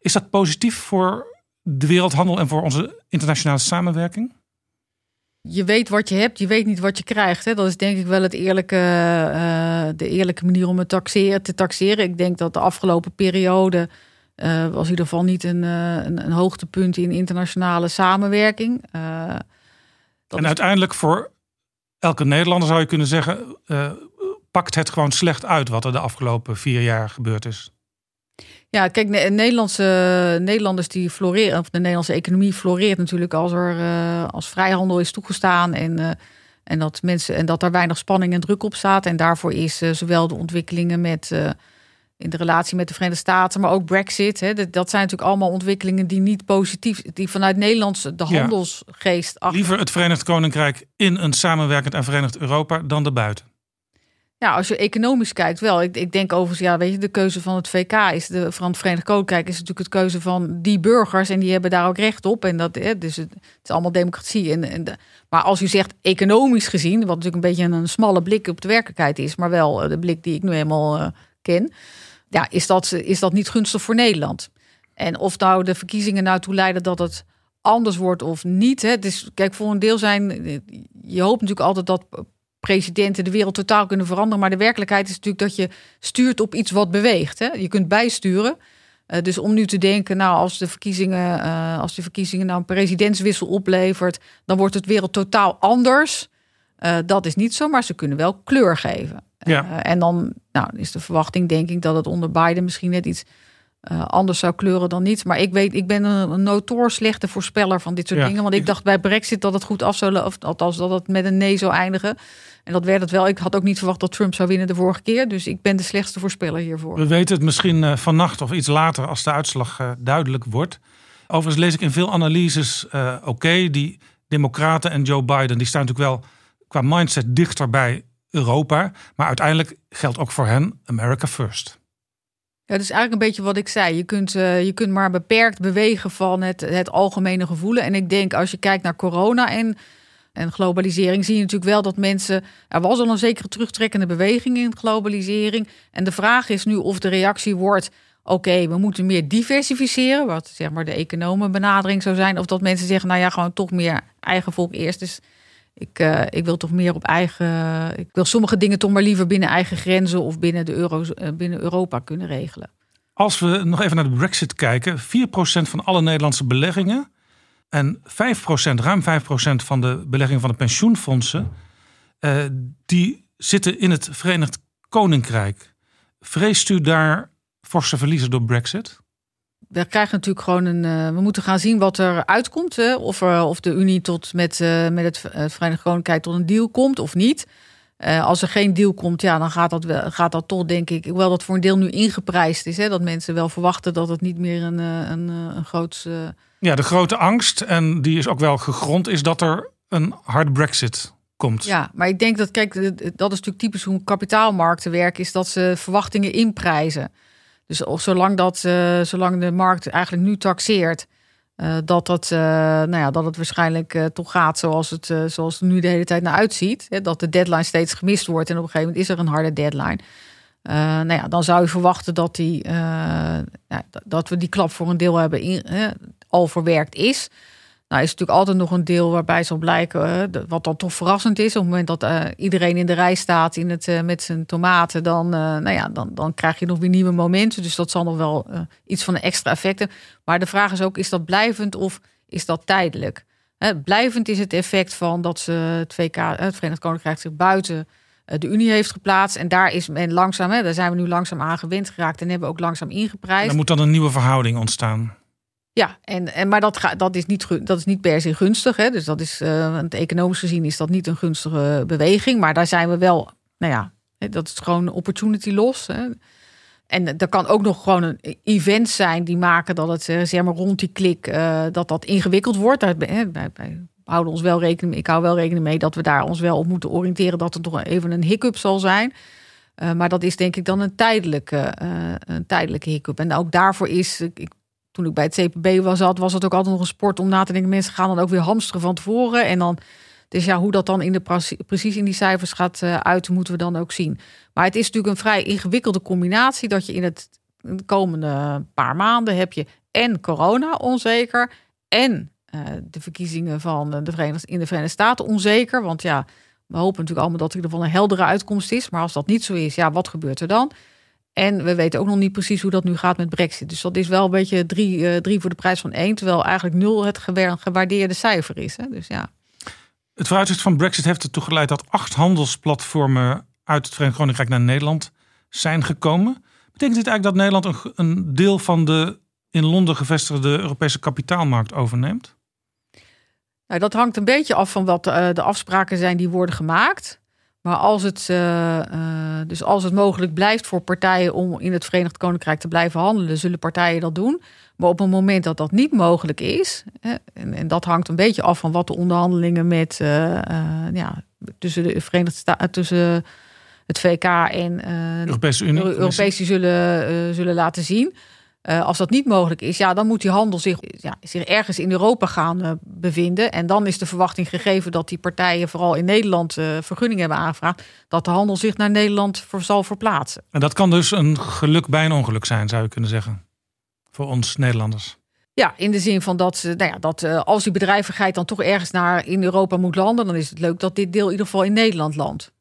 Speaker 3: Is dat positief voor de wereldhandel en voor onze internationale samenwerking?
Speaker 1: je weet wat je hebt, je weet niet wat je krijgt. Hè? Dat is denk ik wel het eerlijke, uh, de eerlijke manier om het taxeren, te taxeren. Ik denk dat de afgelopen periode uh, was in ieder geval niet een, uh, een, een, hoogtepunt in internationale samenwerking.
Speaker 3: en is... uiteindelijk voor elke Nederlander zou je kunnen zeggen, pakt het gewoon slecht uit wat er de afgelopen vier jaar gebeurd is.
Speaker 1: Ja, kijk, Nederlandse, Nederlanders die floreren, of de Nederlandse economie floreert natuurlijk als er als vrijhandel is toegestaan en, en dat mensen en dat daar weinig spanning en druk op staat. En daarvoor is zowel de ontwikkelingen met in de relatie met de Verenigde Staten, maar ook Brexit. Hè, dat, zijn natuurlijk allemaal ontwikkelingen die niet positief, die vanuit Nederlands de
Speaker 3: Ja.
Speaker 1: handelsgeest. achter-
Speaker 3: Liever het Verenigd Koninkrijk in een samenwerkend en verenigd Europa dan erbuiten.
Speaker 1: Ja, als je economisch kijkt wel. Ik, ik denk overigens, ja, weet je, de keuze van het VK is de van het Verenigd Koninkrijk is natuurlijk het keuze van die burgers en die hebben daar ook recht op. En dat, hè, dus het, het is allemaal democratie. En, en de, maar als u zegt economisch gezien, wat natuurlijk een beetje een smalle blik op de werkelijkheid is, maar wel eh, de blik die ik nu helemaal eh, ken, ja, is dat, is dat niet gunstig voor Nederland. En of nou de verkiezingen nou toe leiden dat het anders wordt of niet. Hè. Dus kijk, voor een deel zijn. Je hoopt natuurlijk altijd dat presidenten de wereld totaal kunnen veranderen. Maar de werkelijkheid is natuurlijk dat je stuurt op iets wat beweegt. Hè. Je kunt bijsturen. Eh, dus om nu te denken, nou, als de verkiezingen, eh, als de verkiezingen nou een presidentswissel oplevert, dan wordt het wereld totaal anders. Eh, dat is niet zo, maar ze kunnen wel kleur geven.
Speaker 3: Ja.
Speaker 1: Eh, en dan nou, is de verwachting, denk ik, dat het onder Biden misschien net iets eh, anders zou kleuren dan niet. Maar ik weet, ik ben een, een notoor slechte voorspeller van dit soort
Speaker 3: Ja,
Speaker 1: dingen. Want ik,
Speaker 3: ik-
Speaker 1: dacht bij Brexit dat het goed af zou, lo- of althans dat het met een nee zou eindigen. En dat werd het wel. Ik had ook niet verwacht dat Trump zou winnen de vorige keer. Dus ik ben de slechtste voorspeller hiervoor.
Speaker 3: We weten het misschien eh, vannacht of iets later als de uitslag duidelijk wordt. Overigens lees ik in veel analyses, oké, die democraten en Joe Biden, die staan natuurlijk wel qua mindset dichter bij Europa. Maar uiteindelijk geldt ook voor hen America first.
Speaker 1: Ja, dat is eigenlijk een beetje wat ik zei. Je kunt, eh, je kunt maar beperkt bewegen van het, het algemene gevoelen. En ik denk als je kijkt naar corona en, en globalisering, zie je natuurlijk wel dat mensen. Er was al een zekere terugtrekkende beweging in globalisering. En de vraag is nu of de reactie wordt. Oké, we moeten meer diversificeren, wat zeg maar de economenbenadering zou zijn. Of dat mensen zeggen, nou ja, gewoon toch meer eigen volk eerst. Dus ik, eh, ik wil toch meer op eigen. Ik wil sommige dingen toch maar liever binnen eigen grenzen of binnen, de Euro, eh, binnen Europa kunnen regelen.
Speaker 3: Als we nog even naar de Brexit kijken, 4% van alle Nederlandse beleggingen en 5%, ruim 5% van de beleggingen van de pensioenfondsen, eh, die zitten in het Verenigd Koninkrijk. Vreest u daar forse verliezen door Brexit?
Speaker 1: We krijgen natuurlijk gewoon een. eh, we moeten gaan zien wat er uitkomt. Hè? Of, er, of de Unie tot met, eh, met het, eh, het Verenigd Koninkrijk tot een deal komt of niet. Als er geen deal komt, ja, dan gaat dat, wel, gaat dat toch, denk ik. Hoewel dat voor een deel nu ingeprijsd is. Hè? Dat mensen wel verwachten dat het niet meer een, een, een groot.
Speaker 3: Ja, de grote angst, en die is ook wel gegrond, is dat er een hard Brexit komt.
Speaker 1: Ja, maar ik denk dat, kijk, dat is natuurlijk typisch hoe kapitaalmarkten werken, is dat ze verwachtingen inprijzen. Dus zolang, dat, eh, zolang de markt eigenlijk nu taxeert, eh, dat, dat, eh, nou ja, dat het waarschijnlijk toch gaat zoals het, zoals het nu de hele tijd naar uitziet. Hè, dat de deadline steeds gemist wordt en op een gegeven moment is er een harde deadline. Nou ja, dan zou je verwachten dat, die, dat- we die klap voor een deel hebben in, al verwerkt is. Nou, is natuurlijk altijd nog een deel waarbij zal blijken, wat dan toch verrassend is. Op het moment dat eh, iedereen in de rij staat in het, eh, met zijn tomaten, dan, eh, nou ja, dan, dan krijg je nog weer nieuwe momenten. Dus dat zal nog wel iets van extra effect hebben. Maar de vraag is ook, is dat blijvend of is dat tijdelijk? Blijvend is het effect van dat ze het VK, het Verenigd Koninkrijk zich buiten de Unie heeft geplaatst. En daar is men langzaam, daar zijn we nu langzaam aan gewend geraakt en hebben ook langzaam ingeprijsd.
Speaker 3: Er moet dan een nieuwe verhouding ontstaan.
Speaker 1: Ja, en, en, maar dat, ga, dat, is niet, dat is niet per se gunstig. Hè? Dus dat is, want economisch gezien is dat niet een gunstige beweging. Maar daar zijn we wel, nou ja, dat is gewoon opportunity loss. Hè? En er kan ook nog gewoon een event zijn die maken dat het, eh, zeg maar, rond die klik, eh, dat dat ingewikkeld wordt. Daar, hè, wij, houden ons wel rekening, ik hou wel rekening mee dat we daar ons wel op moeten oriënteren dat er toch even een hiccup zal zijn. Maar dat is denk ik dan een tijdelijke, eh, een tijdelijke hiccup. En ook daarvoor is, ik- toen ik bij het CPB was, zat, was het ook altijd nog een sport om na te denken. Mensen gaan dan ook weer hamsteren van tevoren. En dan, dus ja, hoe dat dan in de, precies in die cijfers gaat eh, uiten, moeten we dan ook zien. Maar het is natuurlijk een vrij ingewikkelde combinatie dat je in het de komende paar maanden heb je en corona onzeker en eh, de verkiezingen van de Verenigde, in de Verenigde Staten onzeker. Want ja, we hopen natuurlijk allemaal dat er geval een heldere uitkomst is. Maar als dat niet zo is, ja, wat gebeurt er dan? En we weten ook nog niet precies hoe dat nu gaat met Brexit. Dus dat is wel een beetje drie, eh, drie voor de prijs van één. Terwijl eigenlijk nul het gewa- gewaardeerde cijfer is. Hè? Dus ja.
Speaker 3: Het vooruitzicht van Brexit heeft ertoe geleid dat acht handelsplatformen uit het Verenigd Koninkrijk naar Nederland zijn gekomen. Betekent dit eigenlijk dat Nederland een, een deel van de in Londen gevestigde Europese kapitaalmarkt overneemt?
Speaker 1: Nou, dat hangt een beetje af van wat eh, de afspraken zijn die worden gemaakt. Maar als het, uh, uh, dus als het mogelijk blijft voor partijen om in het Verenigd Koninkrijk te blijven handelen, zullen partijen dat doen. Maar op het moment dat dat niet mogelijk is, hè, en, en, dat hangt een beetje af van wat de onderhandelingen met uh, ja, tussen de Verenigde Staten, tussen het VK en
Speaker 3: Europese Unie,
Speaker 1: Europese zullen, zullen laten zien. Uh, als dat niet mogelijk is, ja, dan moet die handel zich, ja, zich ergens in Europa gaan uh, bevinden. En dan is de verwachting gegeven dat die partijen vooral in Nederland uh, vergunning hebben aangevraagd, dat de handel zich naar Nederland voor, zal verplaatsen.
Speaker 3: En dat kan dus een geluk bij een ongeluk zijn, zou je kunnen zeggen, voor ons Nederlanders.
Speaker 1: Ja, in de zin van dat, nou ja, dat als die bedrijvigheid dan toch ergens naar in Europa moet landen, dan is het leuk dat dit deel in ieder geval in Nederland landt.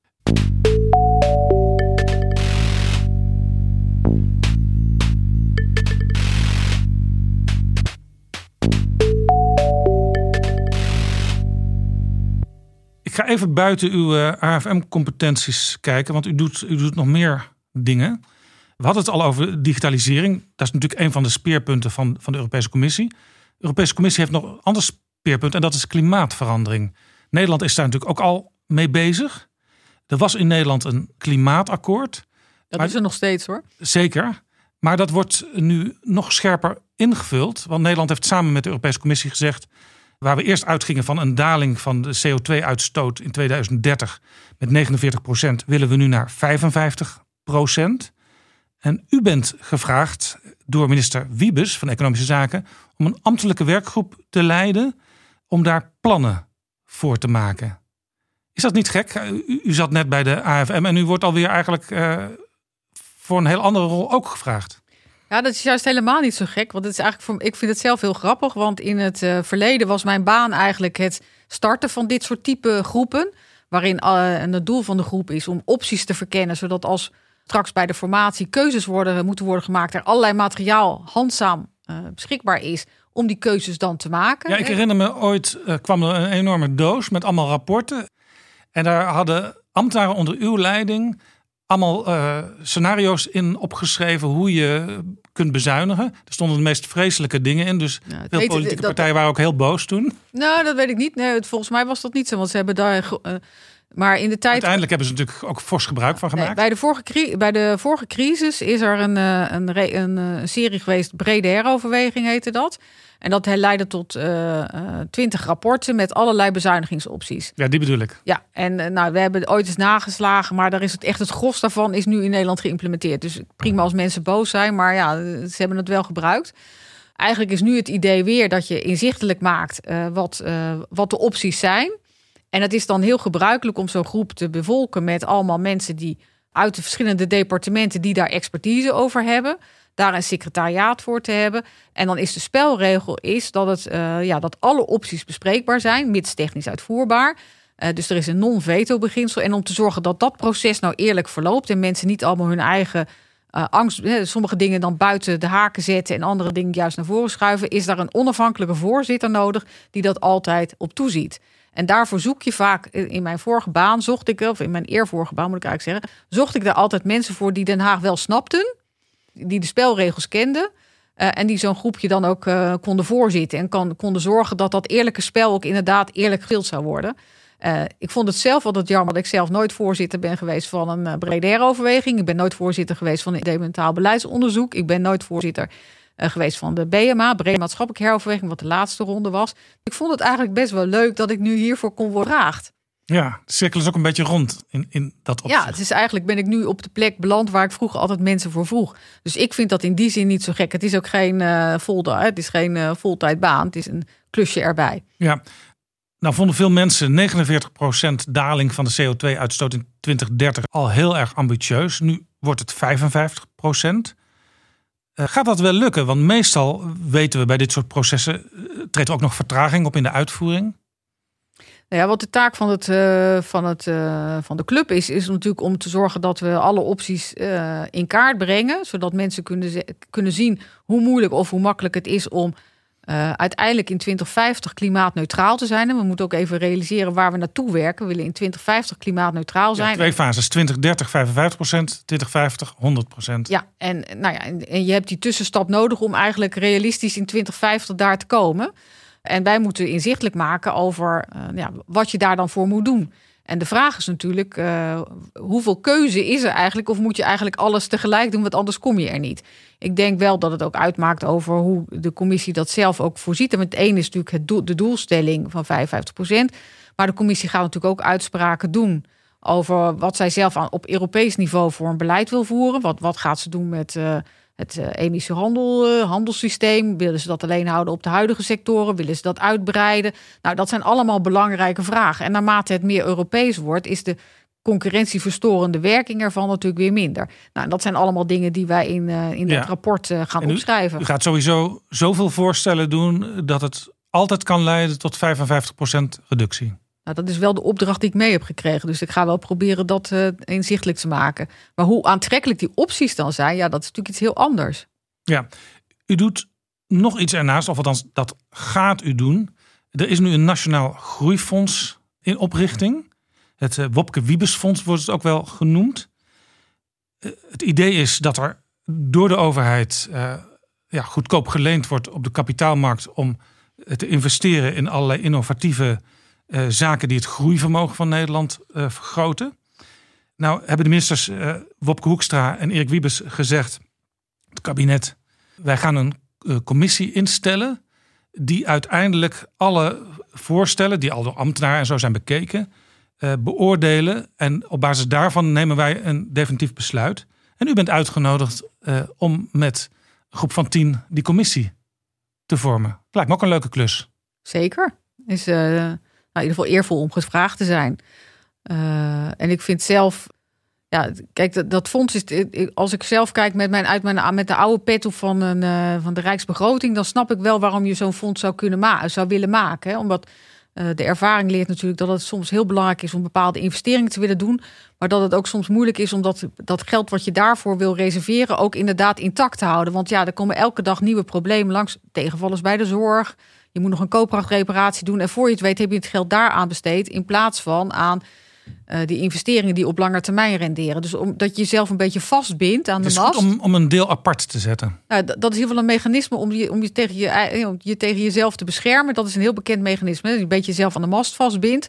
Speaker 3: Ga even buiten uw uh, AFM-competenties kijken, want u doet, u doet nog meer dingen. We hadden het al over digitalisering. Dat is natuurlijk een van de speerpunten van, van de Europese Commissie. De Europese Commissie heeft nog een ander speerpunt en dat is klimaatverandering. Nederland is daar natuurlijk ook al mee bezig. Er was in Nederland een klimaatakkoord.
Speaker 1: Dat is er nog steeds hoor.
Speaker 3: Zeker. Maar dat wordt nu nog scherper ingevuld. Want Nederland heeft samen met de Europese Commissie gezegd Waar we eerst uitgingen van een daling van de CO2-uitstoot in 2030 met 49 procent, willen we nu naar 55 procent. En u bent gevraagd door minister Wiebes van Economische Zaken om een ambtelijke werkgroep te leiden om daar plannen voor te maken. Is dat niet gek? U, u zat net bij de AFM en u wordt alweer eigenlijk uh, voor een heel andere rol ook gevraagd.
Speaker 1: Ja, dat is juist helemaal niet zo gek. Want het is eigenlijk voor, ik vind het zelf heel grappig. Want in het uh, verleden was mijn baan eigenlijk het starten van dit soort type groepen. Waarin uh, en het doel van de groep is om opties te verkennen. Zodat als straks bij de formatie keuzes worden, moeten worden gemaakt. Er allerlei materiaal handzaam uh, beschikbaar is om die keuzes dan te maken.
Speaker 3: Ja, ik herinner me ooit kwam er een enorme doos met allemaal rapporten. En daar hadden ambtenaren onder uw leiding allemaal uh, scenario's in opgeschreven hoe je kunt bezuinigen. Er stonden de meest vreselijke dingen in. Dus veel politieke dat, partijen waren ook heel boos toen.
Speaker 1: Nou, dat weet ik niet. Nee, volgens mij was dat niet zo. Want ze hebben daar. Uh, maar in de tijd.
Speaker 3: Uiteindelijk hebben ze natuurlijk ook fors gebruik van gemaakt.
Speaker 1: Nee, bij, de vorige, bij de vorige crisis is er een, uh, een, een, een serie geweest. Brede heroverweging heette dat. En dat leidde tot twintig uh, rapporten met allerlei bezuinigingsopties.
Speaker 3: Ja, die bedoel ik.
Speaker 1: Ja, en nou, we hebben ooit eens nageslagen, maar daar is het echt het gros daarvan is nu in Nederland geïmplementeerd. Dus prima als mensen boos zijn, maar ja, ze hebben het wel gebruikt. Eigenlijk is nu het idee weer dat je inzichtelijk maakt uh, wat, wat de opties zijn. En het is dan heel gebruikelijk om zo'n groep te bevolken met allemaal mensen die uit de verschillende departementen die daar expertise over hebben daar een secretariaat voor te hebben. En dan is de spelregel is dat, het, uh, ja, dat alle opties bespreekbaar zijn, mits technisch uitvoerbaar. Uh, dus er is een non-veto beginsel. En om te zorgen dat dat proces nou eerlijk verloopt en mensen niet allemaal hun eigen uh, angst, sommige dingen dan buiten de haken zetten en andere dingen juist naar voren schuiven, is daar een onafhankelijke voorzitter nodig die dat altijd op toeziet. En daarvoor zoek je vaak, in mijn vorige baan zocht ik, of in mijn eervorige baan moet ik eigenlijk zeggen, zocht ik daar altijd mensen voor die Den Haag wel snapten, die de spelregels kenden. Uh, en die zo'n groepje dan ook uh, konden voorzitten. En kan, konden zorgen dat dat eerlijke spel ook inderdaad eerlijk gespeeld zou worden. Uh, ik vond het zelf altijd jammer dat ik zelf nooit voorzitter ben geweest van een brede overweging. Ik ben nooit voorzitter geweest van een dementaal beleidsonderzoek. Ik ben nooit voorzitter geweest van de BMA, Brede Maatschappelijke Heroverweging, wat de laatste ronde was. Ik vond het eigenlijk best wel leuk dat ik nu hiervoor kon worden gevraagd.
Speaker 3: Ja, de cirkel is ook een beetje rond in, in dat opzicht.
Speaker 1: Ja, het is eigenlijk ben ik nu op de plek beland waar ik vroeger altijd mensen voor vroeg. Dus ik vind dat in die zin niet zo gek. Het is ook geen uh, het is geen uh, voltijdbaan. Het is een klusje erbij.
Speaker 3: Ja, nou vonden veel mensen 49% daling van de CO2-uitstoot in 2030 al heel erg ambitieus. Nu wordt het 55%. Uh, gaat dat wel lukken? Want meestal weten we bij dit soort processen treedt er ook nog vertraging op in de uitvoering.
Speaker 1: Nou ja, wat de taak van, het, uh, van, het, van de club is, is natuurlijk om te zorgen dat we alle opties in kaart brengen. Zodat mensen kunnen, kunnen zien hoe moeilijk of hoe makkelijk het is om uiteindelijk in 2050 klimaatneutraal te zijn. En we moeten ook even realiseren waar we naartoe werken. We willen in 2050 klimaatneutraal zijn. Ja,
Speaker 3: twee fases, 2030 55 procent, 2050 100 procent.
Speaker 1: Ja, en, nou ja, en, en je hebt die tussenstap nodig om eigenlijk realistisch in 2050 daar te komen. En wij moeten inzichtelijk maken over uh, ja, wat je daar dan voor moet doen. En de vraag is natuurlijk, uh, hoeveel keuze is er eigenlijk? Of moet je eigenlijk alles tegelijk doen, want anders kom je er niet. Ik denk wel dat het ook uitmaakt over hoe de commissie dat zelf ook voorziet. En het ene is natuurlijk het doel, de doelstelling van 55% Maar de commissie gaat natuurlijk ook uitspraken doen over wat zij zelf aan, op Europees niveau voor een beleid wil voeren. Wat, wat gaat ze doen met uh, het uh, emissiehandel, uh, handelssysteem? Willen ze dat alleen houden op de huidige sectoren? Willen ze dat uitbreiden? Nou, dat zijn allemaal belangrijke vragen. En naarmate het meer Europees wordt, is de concurrentieverstorende werking ervan natuurlijk weer minder. Nou, dat zijn allemaal dingen die wij in, in ja. rapport gaan
Speaker 3: u,
Speaker 1: opschrijven.
Speaker 3: U gaat sowieso zoveel voorstellen doen dat het altijd kan leiden tot 55% reductie.
Speaker 1: Nou, dat is wel de opdracht die ik mee heb gekregen. Dus ik ga wel proberen dat uh, inzichtelijk te maken. Maar hoe aantrekkelijk die opties dan zijn, ja, dat is natuurlijk iets heel anders.
Speaker 3: Ja, u doet nog iets ernaast, of althans, dat gaat u doen. Er is nu een nationaal groeifonds in oprichting. Het uh, Wopke Wiebesfonds wordt het ook wel genoemd. Uh, het idee is dat er door de overheid ja, goedkoop geleend wordt op de kapitaalmarkt om te investeren in allerlei innovatieve uh, zaken die het groeivermogen van Nederland uh, vergroten. Nou hebben de ministers uh, Wopke Hoekstra en Erik Wiebes gezegd... het kabinet, wij gaan een commissie instellen... die uiteindelijk alle voorstellen, die al door ambtenaren en zo zijn bekeken... beoordelen en op basis daarvan nemen wij een definitief besluit. En u bent uitgenodigd om met een groep van tien die commissie te vormen. Lijkt me ook een leuke klus.
Speaker 1: Zeker. Is nou, in ieder geval eervol om gevraagd te zijn. Uh, en ik vind zelf, ja, kijk, dat, fonds is, als ik zelf kijk met, mijn, uit mijn, met de oude pet op van, een, uh, van de Rijksbegroting, dan snap ik wel waarom je zo'n fonds zou, kunnen maken, zou willen maken. Omdat uh, de ervaring leert natuurlijk dat het soms heel belangrijk is om bepaalde investeringen te willen doen. Maar dat het ook soms moeilijk is om dat, dat geld wat je daarvoor wil reserveren ook inderdaad intact te houden. Want ja, er komen elke dag nieuwe problemen langs. Tegenvallers bij de zorg. Je moet nog een koopkrachtreparatie doen. En voor je het weet heb je het geld daar aan besteed. In plaats van aan uh, die investeringen die op lange termijn renderen. Dus omdat je jezelf een beetje vastbindt aan de mast.
Speaker 3: Het is goed om, om een deel apart te zetten.
Speaker 1: Nou, dat is in ieder geval een mechanisme om je, om je, tegen je, om je tegen jezelf te beschermen. Dat is een heel bekend mechanisme. Dat je een beetje jezelf aan de mast vastbindt.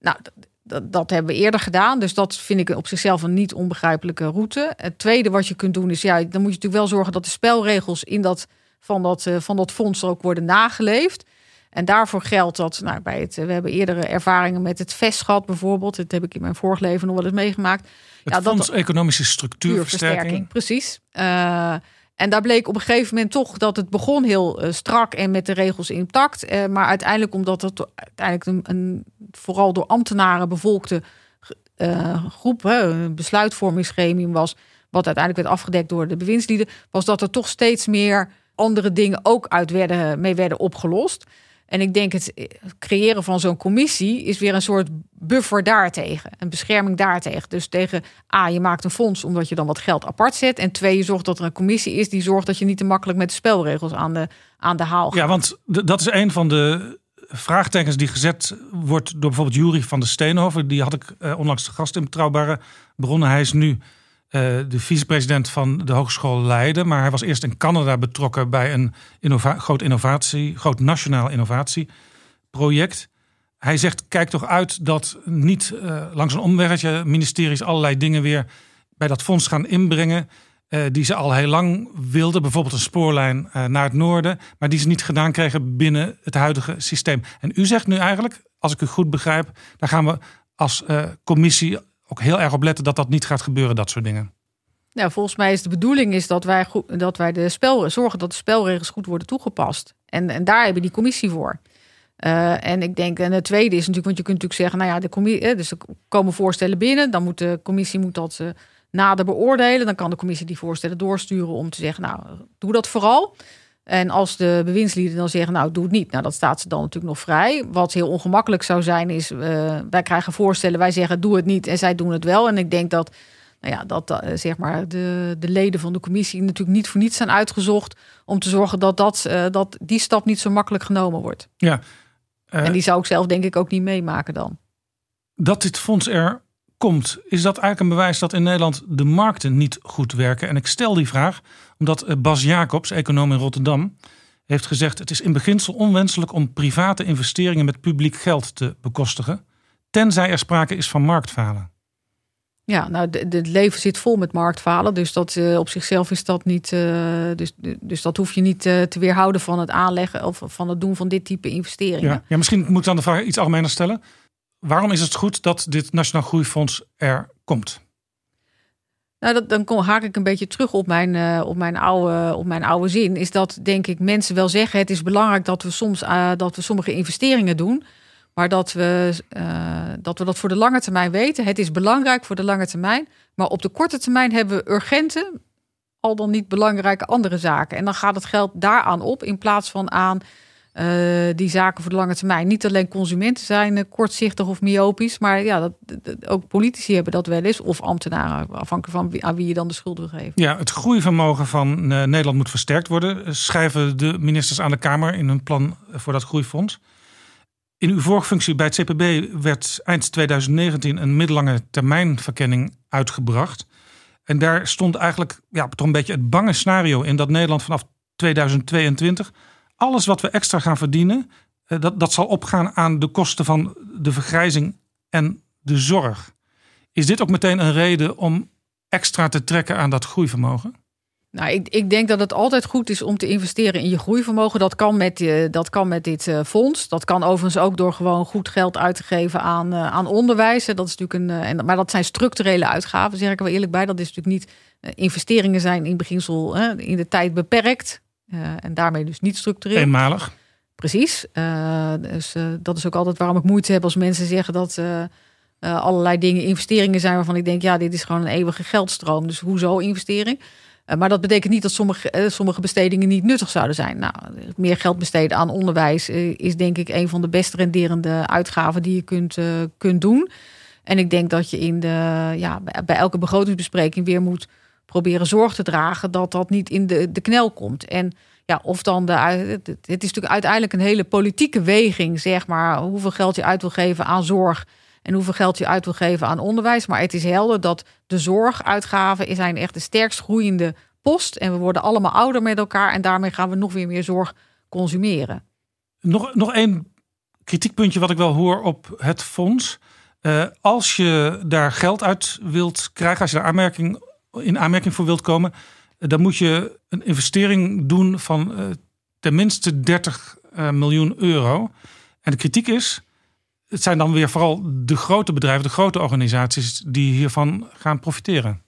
Speaker 1: Nou, dat, dat, hebben we eerder gedaan. Dus dat vind ik op zichzelf een niet onbegrijpelijke route. Het tweede wat je kunt doen is, ja, dan moet je natuurlijk wel zorgen dat de spelregels in dat van dat, uh, van dat fonds ook worden nageleefd. En daarvoor geldt dat, nou, bij het, we hebben eerdere ervaringen met het VES gehad bijvoorbeeld. Dat heb ik in mijn vorig leven nog wel eens meegemaakt.
Speaker 3: Het ja, Fonds dat, Economische Structuurversterking.
Speaker 1: Precies. Uh, en daar bleek op een gegeven moment toch dat het begon heel uh, strak en met de regels intact. Uh, maar uiteindelijk, omdat het uiteindelijk een, een vooral door ambtenaren bevolkte groep, een besluitvormingsgremium was, wat uiteindelijk werd afgedekt door de bewindslieden, was dat er toch steeds meer andere dingen ook uit werden, mee werden opgelost. En ik denk het creëren van zo'n commissie is weer een soort buffer daartegen. Een bescherming daartegen. Dus tegen A, je maakt een fonds omdat je dan wat geld apart zet. En twee, je zorgt dat er een commissie is die zorgt dat je niet te makkelijk met de spelregels aan de, aan de haal gaat.
Speaker 3: Ja, want dat is een van de vraagtekens die gezet wordt door bijvoorbeeld Jury van de Steenhoven. Die had ik eh, onlangs de gast in Betrouwbare Bronnen. Hij is nu de vicepresident van de Hogeschool Leiden. Maar hij was eerst in Canada betrokken bij een innova groot innovatie, groot nationaal innovatieproject. Hij zegt: kijk toch uit dat niet uh, langs een omweggetje ministeries allerlei dingen weer bij dat fonds gaan inbrengen. Uh, die ze al heel lang wilden, bijvoorbeeld een spoorlijn naar het noorden, maar die ze niet gedaan kregen binnen het huidige systeem. En u zegt nu eigenlijk, als ik u goed begrijp, daar gaan we als commissie ook heel erg op letten dat dat niet gaat gebeuren, dat soort dingen.
Speaker 1: Nou, volgens mij is de bedoeling is dat wij, goed, dat wij de spel, zorgen dat de spelregels goed worden toegepast. En, en daar hebben die commissie voor. Uh, en ik denk, en het tweede is natuurlijk, want je kunt natuurlijk zeggen, nou ja, de commissie, dus er komen voorstellen binnen, dan moet de commissie moet dat uh, nader beoordelen. Dan kan de commissie die voorstellen doorsturen om te zeggen, nou, doe dat vooral. En als de bewindslieden dan zeggen, nou doe het niet, nou dat staat ze dan natuurlijk nog vrij. Wat heel ongemakkelijk zou zijn is, uh, wij krijgen voorstellen, wij zeggen doe het niet en zij doen het wel. En ik denk dat, nou ja, dat uh, zeg maar de, de leden van de commissie natuurlijk niet voor niets zijn uitgezocht om te zorgen dat, dat, uh, dat die stap niet zo makkelijk genomen wordt.
Speaker 3: Ja.
Speaker 1: en die zou ik zelf denk ik ook niet meemaken dan.
Speaker 3: Dat dit fonds er komt, is dat eigenlijk een bewijs dat in Nederland de markten niet goed werken? En ik stel die vraag omdat eh, Bas Jacobs, econoom in Rotterdam, heeft gezegd: het is in beginsel onwenselijk om private investeringen met publiek geld te bekostigen. tenzij er sprake is van marktfalen.
Speaker 1: Ja, nou, het leven zit vol met marktfalen. Dus dat uh, op zichzelf is dat niet. Uh, dus, dus dat hoef je niet uh, te weerhouden van het aanleggen of van het doen van dit type investeringen.
Speaker 3: Ja, ja, misschien moet ik dan de vraag iets algemener stellen. Waarom is het goed dat dit Nationaal Groeifonds er komt?
Speaker 1: Nou, dan kom, haak ik een beetje terug op mijn, op, mijn oude, op mijn oude zin. Is dat denk ik mensen wel zeggen: het is belangrijk dat we soms dat we sommige investeringen doen. Maar dat we, uh, dat we dat voor de lange termijn weten. Het is belangrijk voor de lange termijn. Maar op de korte termijn hebben we urgente, al dan niet belangrijke andere zaken. En dan gaat het geld daaraan op in plaats van aan uh, die zaken voor de lange termijn. Niet alleen consumenten zijn uh, kortzichtig of myopisch, maar ja, dat, ook politici hebben dat wel eens. Of ambtenaren, afhankelijk van wie, aan wie je dan de schuld wil geven.
Speaker 3: Ja, het groeivermogen van Nederland moet versterkt worden. Schrijven de ministers aan de Kamer in hun plan voor dat groeifonds. In uw vorige functie bij het CPB werd eind 2019 een middellange termijnverkenning uitgebracht. En daar stond eigenlijk ja, toch een beetje het bange scenario in dat Nederland vanaf 2022 alles wat we extra gaan verdienen, eh, dat, dat zal opgaan aan de kosten van de vergrijzing en de zorg. Is dit ook meteen een reden om extra te trekken aan dat groeivermogen?
Speaker 1: Nou, ik, ik denk dat het altijd goed is om te investeren in je groeivermogen. Dat kan met, uh, dat kan met dit uh, fonds. Dat kan overigens ook door gewoon goed geld uit te geven aan, aan onderwijs. Dat is natuurlijk een, en, maar dat zijn structurele uitgaven, zeg ik wel eerlijk bij. Dat is natuurlijk niet. investeringen zijn in beginsel in de tijd beperkt. En daarmee dus niet structureel.
Speaker 3: Eenmalig.
Speaker 1: Precies. dus dat is ook altijd waarom ik moeite heb als mensen zeggen dat. allerlei dingen investeringen zijn waarvan ik denk, ja, dit is gewoon een eeuwige geldstroom. Dus hoezo investering? Eh, maar dat betekent niet dat sommige, eh, sommige bestedingen niet nuttig zouden zijn. Nou, meer geld besteden aan onderwijs eh, is denk ik een van de best renderende uitgaven die je kunt, kunt doen. En ik denk dat je in de, ja, bij elke begrotingsbespreking weer moet proberen zorg te dragen dat dat niet in de, de knel komt. En ja, of dan de. Het is natuurlijk uiteindelijk een hele politieke weging, zeg maar, hoeveel geld je uit wil geven aan zorg en hoeveel geld je uit wil geven aan onderwijs. Maar het is helder dat de zorguitgaven zijn echt de sterkst groeiende post. En we worden allemaal ouder met elkaar en daarmee gaan we nog weer meer zorg consumeren.
Speaker 3: Nog, nog één kritiekpuntje wat ik wel hoor op het fonds. Uh, als je daar geld uit wilt krijgen, als je daar aanmerking, in aanmerking voor wilt komen, dan moet je een investering doen van uh, tenminste 30 uh, miljoen euro. En de kritiek is, het zijn dan weer vooral de grote bedrijven, de grote organisaties die hiervan gaan profiteren.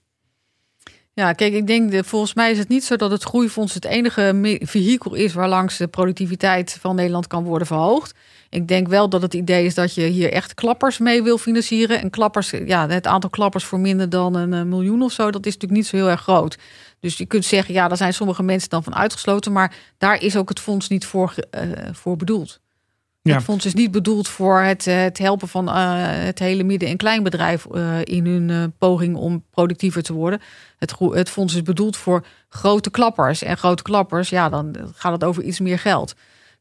Speaker 1: Ja, kijk, ik denk, de, volgens mij is het niet zo dat het groeifonds het enige vehikel is waarlangs de productiviteit van Nederland kan worden verhoogd. Ik denk wel dat het idee is dat je hier echt klappers mee wil financieren. En klappers, ja, het aantal klappers voor minder dan een miljoen of zo, dat is natuurlijk niet zo heel erg groot. Dus je kunt zeggen, ja, daar zijn sommige mensen dan van uitgesloten, maar daar is ook het fonds niet voor, uh, voor bedoeld. Ja. Het fonds is niet bedoeld voor het, eh, het helpen van uh, het hele midden- en kleinbedrijf uh, in hun poging om productiever te worden. Het, het fonds is bedoeld voor grote klappers. En grote klappers, ja, dan gaat het over iets meer geld.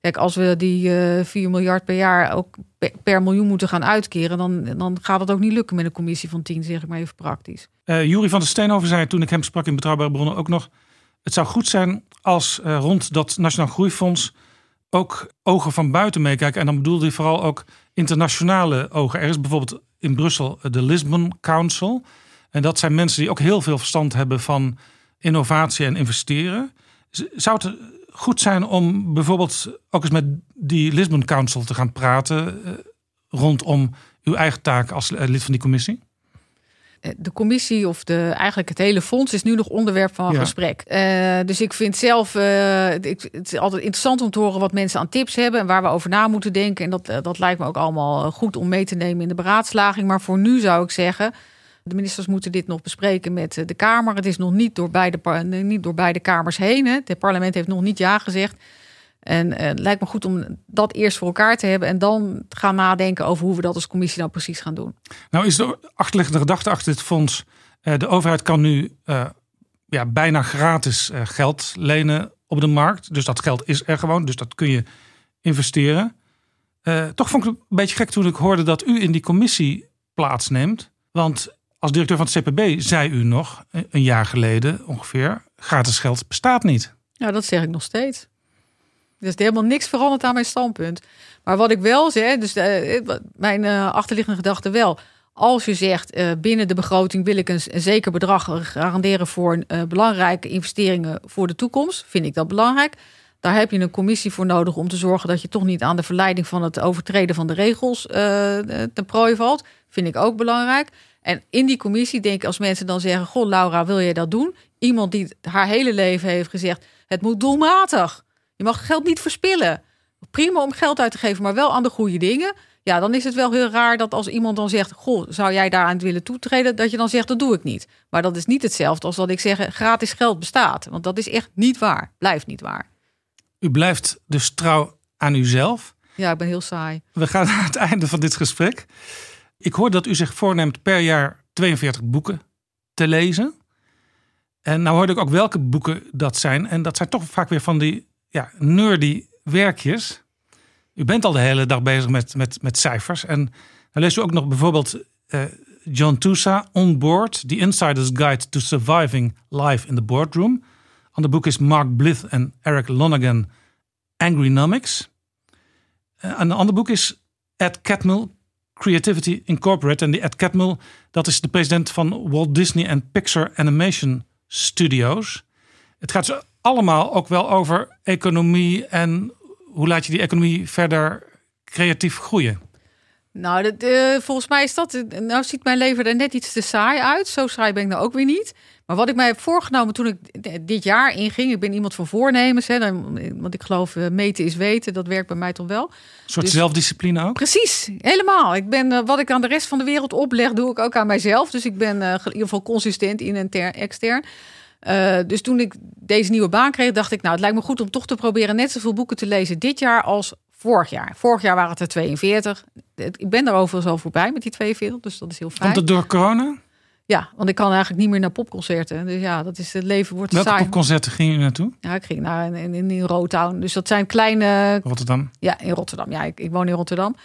Speaker 1: Kijk, als we die 4 miljard per jaar ook per, miljoen moeten gaan uitkeren, dan, dan gaat het ook niet lukken met een commissie van 10, zeg ik maar even praktisch.
Speaker 3: Jury van der Steenhoven zei toen ik hem sprak in Betrouwbare Bronnen ook nog: het zou goed zijn als rond dat Nationaal Groeifonds ook ogen van buiten meekijken. En dan bedoelde hij vooral ook internationale ogen. Er is bijvoorbeeld in Brussel de Lisbon Council. En dat zijn mensen die ook heel veel verstand hebben van innovatie en investeren. Zou het goed zijn om bijvoorbeeld ook eens met die Lisbon Council te gaan praten eh, rondom uw eigen taak als lid van die commissie?
Speaker 1: Eh, de commissie of de, eigenlijk het hele fonds is nu nog onderwerp van gesprek. Uh, dus ik vind zelf, uh, ik, het is altijd interessant om te horen wat mensen aan tips hebben en waar we over na moeten denken. En dat, dat lijkt me ook allemaal goed om mee te nemen in de beraadslaging. Maar voor nu zou ik zeggen, de ministers moeten dit nog bespreken met de Kamer. Het is nog niet door beide, niet door beide kamers heen. Het parlement heeft nog niet ja gezegd. En uh, het lijkt me goed om dat eerst voor elkaar te hebben en dan gaan nadenken over hoe we dat als commissie nou precies gaan doen.
Speaker 3: Nou is de achterliggende gedachte achter dit fonds, uh, de overheid kan nu ja, bijna gratis geld lenen op de markt. Dus dat geld is er gewoon, dus dat kun je investeren. toch vond ik het een beetje gek toen ik hoorde dat u in die commissie plaatsneemt. Want als directeur van het CPB zei u nog, een jaar geleden ongeveer, gratis geld bestaat niet.
Speaker 1: Ja, dat zeg ik nog steeds. Er is helemaal niks veranderd aan mijn standpunt. Maar wat ik wel zeg, dus uh, mijn uh, achterliggende gedachte wel. Als je zegt binnen de begroting wil ik een, zeker bedrag garanderen voor belangrijke investeringen voor de toekomst, vind ik dat belangrijk. Daar heb je een commissie voor nodig om te zorgen dat je toch niet aan de verleiding van het overtreden van de regels te prooi valt. Vind ik ook belangrijk. En in die commissie denk ik als mensen dan zeggen: Goh, Laura, wil je dat doen? Iemand die haar hele leven heeft gezegd: het moet doelmatig. Je mag geld niet verspillen. Prima om geld uit te geven, maar wel aan de goede dingen. Ja, dan is het wel heel raar dat als iemand dan zegt: Goh, zou jij daaraan willen toetreden? Dat je dan zegt: Dat doe ik niet. Maar dat is niet hetzelfde als dat ik zeg: gratis geld bestaat. Want dat is echt niet waar. Blijft niet waar.
Speaker 3: U blijft dus trouw aan uzelf.
Speaker 1: Ja, ik ben heel saai.
Speaker 3: We gaan naar het einde van dit gesprek. Ik hoor dat u zich voorneemt per jaar 42 boeken te lezen. En nou hoorde ik ook welke boeken dat zijn. En dat zijn toch vaak weer van die ja, nerdy werkjes. U bent al de hele dag bezig met, met, met cijfers. En dan leest u ook nog bijvoorbeeld uh, John Tusa, On Board, The Insider's Guide to Surviving Life in the Boardroom. Ander boek is Mark Blyth en Eric Lonergan, Angrynomics. Uh, een ander boek is Ed Catmull, Creativity Incorporated. En die Ed Catmull, dat is de president van Walt Disney en Pixar Animation Studios. Het gaat ze allemaal ook wel over economie en hoe laat je die economie verder creatief groeien.
Speaker 1: Nou, dat, uh, volgens mij is dat. Nou, ziet mijn leven er net iets te saai uit. Zo saai ben ik nou ook weer niet. Maar wat ik mij heb voorgenomen toen ik dit jaar inging, ik ben iemand van voornemens, hè, want ik geloof uh, meten is weten, dat werkt bij mij toch wel. Een
Speaker 3: soort dus, zelfdiscipline ook?
Speaker 1: Precies, helemaal. Ik ben, uh, wat ik aan de rest van de wereld opleg, doe ik ook aan mijzelf. Dus ik ben uh, in ieder geval consistent in en extern. dus toen ik deze nieuwe baan kreeg, dacht ik, nou, het lijkt me goed om toch te proberen net zoveel boeken te lezen dit jaar als vorig jaar. Vorig jaar waren het er 42. Ik ben er overigens al voorbij met die 42, dus dat is heel fijn.
Speaker 3: Komt het door corona?
Speaker 1: Ja, want ik kan eigenlijk niet meer naar popconcerten. Dus ja, dat is het leven wordt
Speaker 3: Welke
Speaker 1: saai.
Speaker 3: popconcerten ging je naartoe?
Speaker 1: Ja, ik ging naar in, in, in Rotown. Dus dat zijn kleine.
Speaker 3: Rotterdam.
Speaker 1: Ja, in Rotterdam. Ja, ik, ik woon in Rotterdam.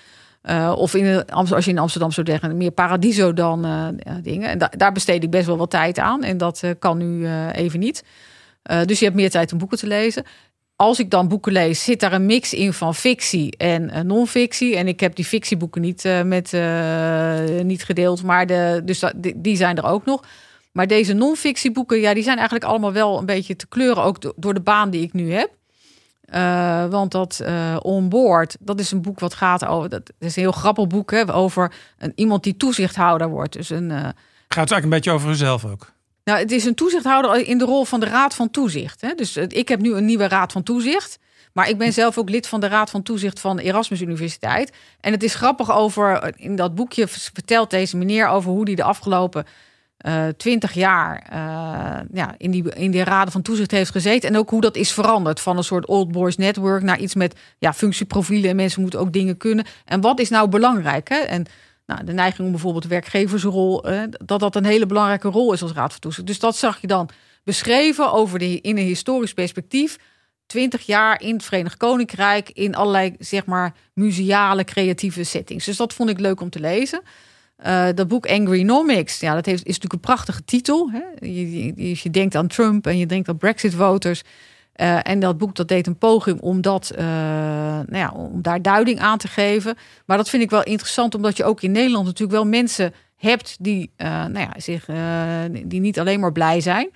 Speaker 1: Uh, of in als je in Amsterdam zou zeggen, meer paradiso dan uh, dingen. En da daar besteed ik best wel wat tijd aan. En dat uh, kan nu even niet. dus je hebt meer tijd om boeken te lezen als ik dan boeken lees, zit daar een mix in van fictie en uh, non-fictie. En ik heb die fictieboeken niet, uh, met, uh, niet gedeeld, maar de, dus die, zijn er ook nog. Maar deze non-fictieboeken, ja, die zijn eigenlijk allemaal wel een beetje te kleuren, ook door de baan die ik nu heb. want dat Onboard, dat is een boek wat gaat over. Dat is een heel grappig boek hè, over een, iemand die toezichthouder wordt. Dus een,
Speaker 3: gaat het eigenlijk een beetje over uzelf ook?
Speaker 1: Nou, het is een toezichthouder in de rol van de Raad van Toezicht. Hè? Dus ik heb nu een nieuwe Raad van Toezicht. Maar ik ben zelf ook lid van de Raad van Toezicht van Erasmus Universiteit. En het is grappig over, in dat boekje vertelt deze meneer over hoe hij de afgelopen uh, twintig jaar uh, ja, in, die, in die raden van toezicht heeft gezeten. En ook hoe dat is veranderd van een soort old boys network naar iets met ja, functieprofielen. En mensen moeten ook dingen kunnen. En wat is nou belangrijk? Hè? En nou, de neiging om bijvoorbeeld werkgeversrol, eh, dat dat een hele belangrijke rol is als raad van toezicht. Dus dat zag je dan beschreven over de, in een historisch perspectief. 20 jaar in het Verenigd Koninkrijk in allerlei, zeg maar, museale, creatieve settings. Dus dat vond ik leuk om te lezen. Uh, dat boek Angrynomics, ja, dat heeft, is natuurlijk een prachtige titel. Hè? Je, je, je, denkt aan Trump en je denkt aan Brexit-voters. Uh, en dat boek dat deed een poging om, dat, uh, nou ja, om daar duiding aan te geven. Maar dat vind ik wel interessant, omdat je ook in Nederland natuurlijk wel mensen hebt die, uh, nou ja, zich, die niet alleen maar blij zijn.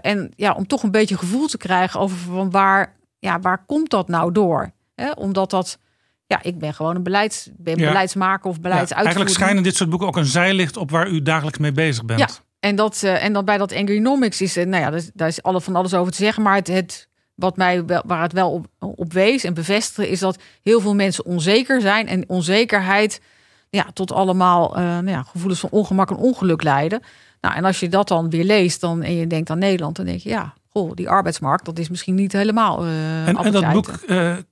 Speaker 1: en ja, om toch een beetje gevoel te krijgen over van waar, ja, waar komt dat nou door? Hè? Omdat dat, ja, ik ben gewoon een beleids, ben ja. beleidsmaker of beleidsuitvoerder.
Speaker 3: Ja, eigenlijk schijnen dit soort boeken ook een zijlicht op waar u dagelijks mee bezig bent.
Speaker 1: Ja. En, dat, uh, en dan bij dat Angrynomics is, uh, nou ja, daar is alle van alles over te zeggen. Maar het, het wat mij wel, waar het wel op, op wees en bevestigde, is dat heel veel mensen onzeker zijn. En onzekerheid ja, tot allemaal uh, nou ja, gevoelens van ongemak en ongeluk leiden. Nou, en als je dat dan weer leest dan, en je denkt aan Nederland, dan denk je ja, goh, die arbeidsmarkt, dat is misschien niet helemaal.
Speaker 3: en, en dat boek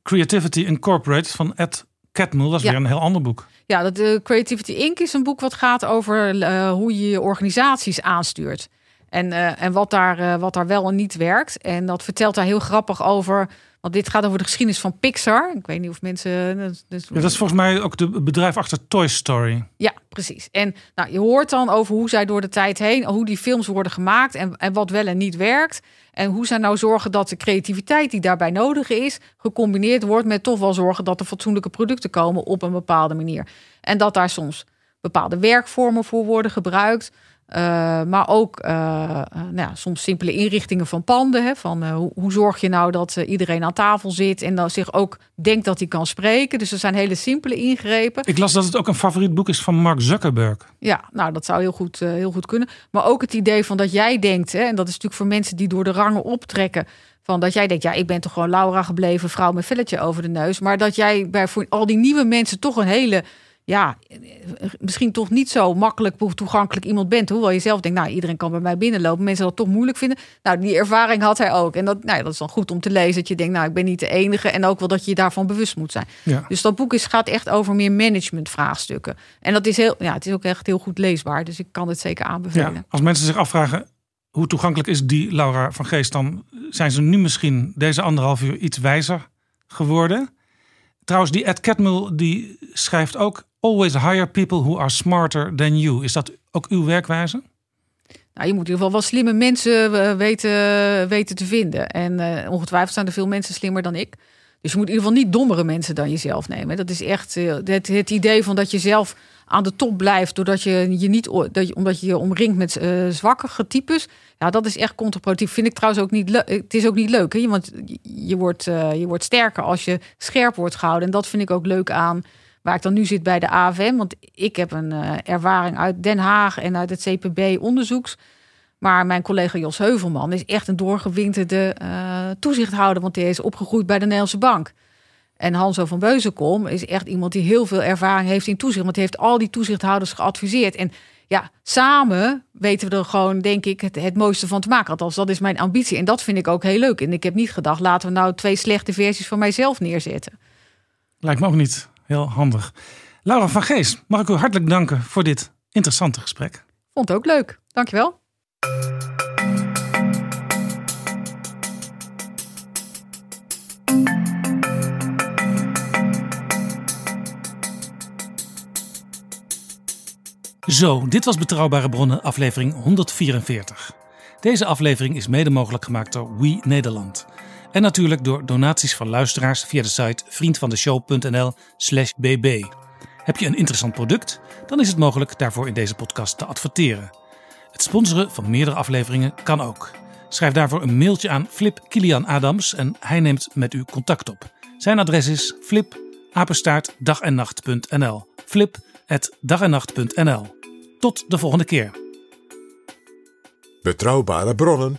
Speaker 3: Creativity Incorporated van Ed Catmull, dat is ja. weer een heel ander boek.
Speaker 1: Ja, dat uh, Creativity Inc. is een boek wat gaat over uh, hoe je je organisaties aanstuurt. En, uh, en wat, daar, wat daar wel en niet werkt. En dat vertelt daar heel grappig over Want dit gaat over de geschiedenis van Pixar. Ik weet niet of mensen. dat-
Speaker 3: Ja, dat is volgens mij ook de bedrijf achter Toy Story.
Speaker 1: Ja, precies. En nou, je hoort dan over hoe zij door de tijd heen, hoe die films worden gemaakt en, en wat wel en niet werkt. En hoe zij nou zorgen dat de creativiteit die daarbij nodig is, gecombineerd wordt met toch wel zorgen dat er fatsoenlijke producten komen op een bepaalde manier. En dat daar soms bepaalde werkvormen voor worden gebruikt. Uh, maar ook uh, uh, nou ja, soms simpele inrichtingen van panden. Hè, van, uh, hoe, hoe, zorg je nou dat iedereen aan tafel zit en dan zich ook denkt dat hij kan spreken. Dus er zijn hele simpele ingrepen.
Speaker 3: Ik las dat het ook een favoriet boek is van Mark Zuckerberg.
Speaker 1: Ja, nou dat zou heel goed, heel goed kunnen. Maar ook het idee van dat jij denkt, hè, en dat is natuurlijk voor mensen die door de rangen optrekken. Van dat jij denkt, ja, ik ben toch gewoon Laura gebleven, vrouw met velletje over de neus. Maar dat jij bij voor al die nieuwe mensen toch een hele ja, misschien toch niet zo makkelijk toegankelijk iemand bent. Hoewel je zelf denkt, nou, iedereen kan bij mij binnenlopen. Mensen dat toch moeilijk vinden. Nou, die ervaring had hij ook. En dat, nou, dat is dan goed om te lezen. Dat je denkt, nou, ik ben niet de enige. En ook wel dat je je daarvan bewust moet zijn.
Speaker 3: Ja.
Speaker 1: Dus dat boek is, gaat echt over meer managementvraagstukken. En dat is heel, ja, het is ook echt heel goed leesbaar. Dus ik kan het zeker aanbevelen.
Speaker 3: Ja, als mensen zich afvragen, hoe toegankelijk is die Laura van Geest, dan zijn ze nu misschien deze anderhalf uur iets wijzer geworden. Trouwens, die Ed Catmull die schrijft ook always hire people who are smarter than you. Is dat ook uw werkwijze?
Speaker 1: Nou, je moet in ieder geval wel slimme mensen eh, weten, weten te vinden. En uh, ongetwijfeld zijn er veel mensen slimmer dan ik. Dus je moet in ieder geval niet dommere mensen dan jezelf nemen. Dat is echt uh, het, het, idee van dat je zelf aan de top blijft, doordat je je niet, dat je, omdat je je omringt met zwakkere types. Ja, dat is echt contraproductief. Vind ik trouwens ook niet leuk. Het is ook niet leuk, hè? want je wordt, je wordt sterker als je scherp wordt gehouden. En dat vind ik ook leuk aan waar ik dan nu zit bij de AFM. Want ik heb een uh, ervaring uit Den Haag en uit het CPB onderzoeks. Maar mijn collega Jos Heuvelman is echt een doorgewinterde uh, toezichthouder. Want die is opgegroeid bij de Nederlandse Bank. En Hanso van Beuzenkom is echt iemand die heel veel ervaring heeft in toezicht. Want die heeft al die toezichthouders geadviseerd. En ja, samen weten we er gewoon, denk ik, het, het mooiste van te maken. Althans, dat is mijn ambitie. En dat vind ik ook heel leuk. En ik heb niet gedacht, laten we nou twee slechte versies van mijzelf neerzetten.
Speaker 3: Lijkt me ook niet heel handig. Laura van Gees, mag ik u hartelijk danken voor dit interessante gesprek.
Speaker 1: Vond het ook leuk. Dankjewel.
Speaker 3: Zo, dit was Betrouwbare Bronnen, aflevering 144. Deze aflevering is mede mogelijk gemaakt door We Nederland. En natuurlijk door donaties van luisteraars via de site vriendvandeshow.nl/slash bb. Heb je een interessant product? Dan is het mogelijk daarvoor in deze podcast te adverteren. Het sponsoren van meerdere afleveringen kan ook. Schrijf daarvoor een mailtje aan Flip Kilian Adams en hij neemt met u contact op. Zijn adres is flip apenstaart dagennacht.nl. Flip dagennacht.nl. Tot de volgende keer.
Speaker 2: Betrouwbare bronnen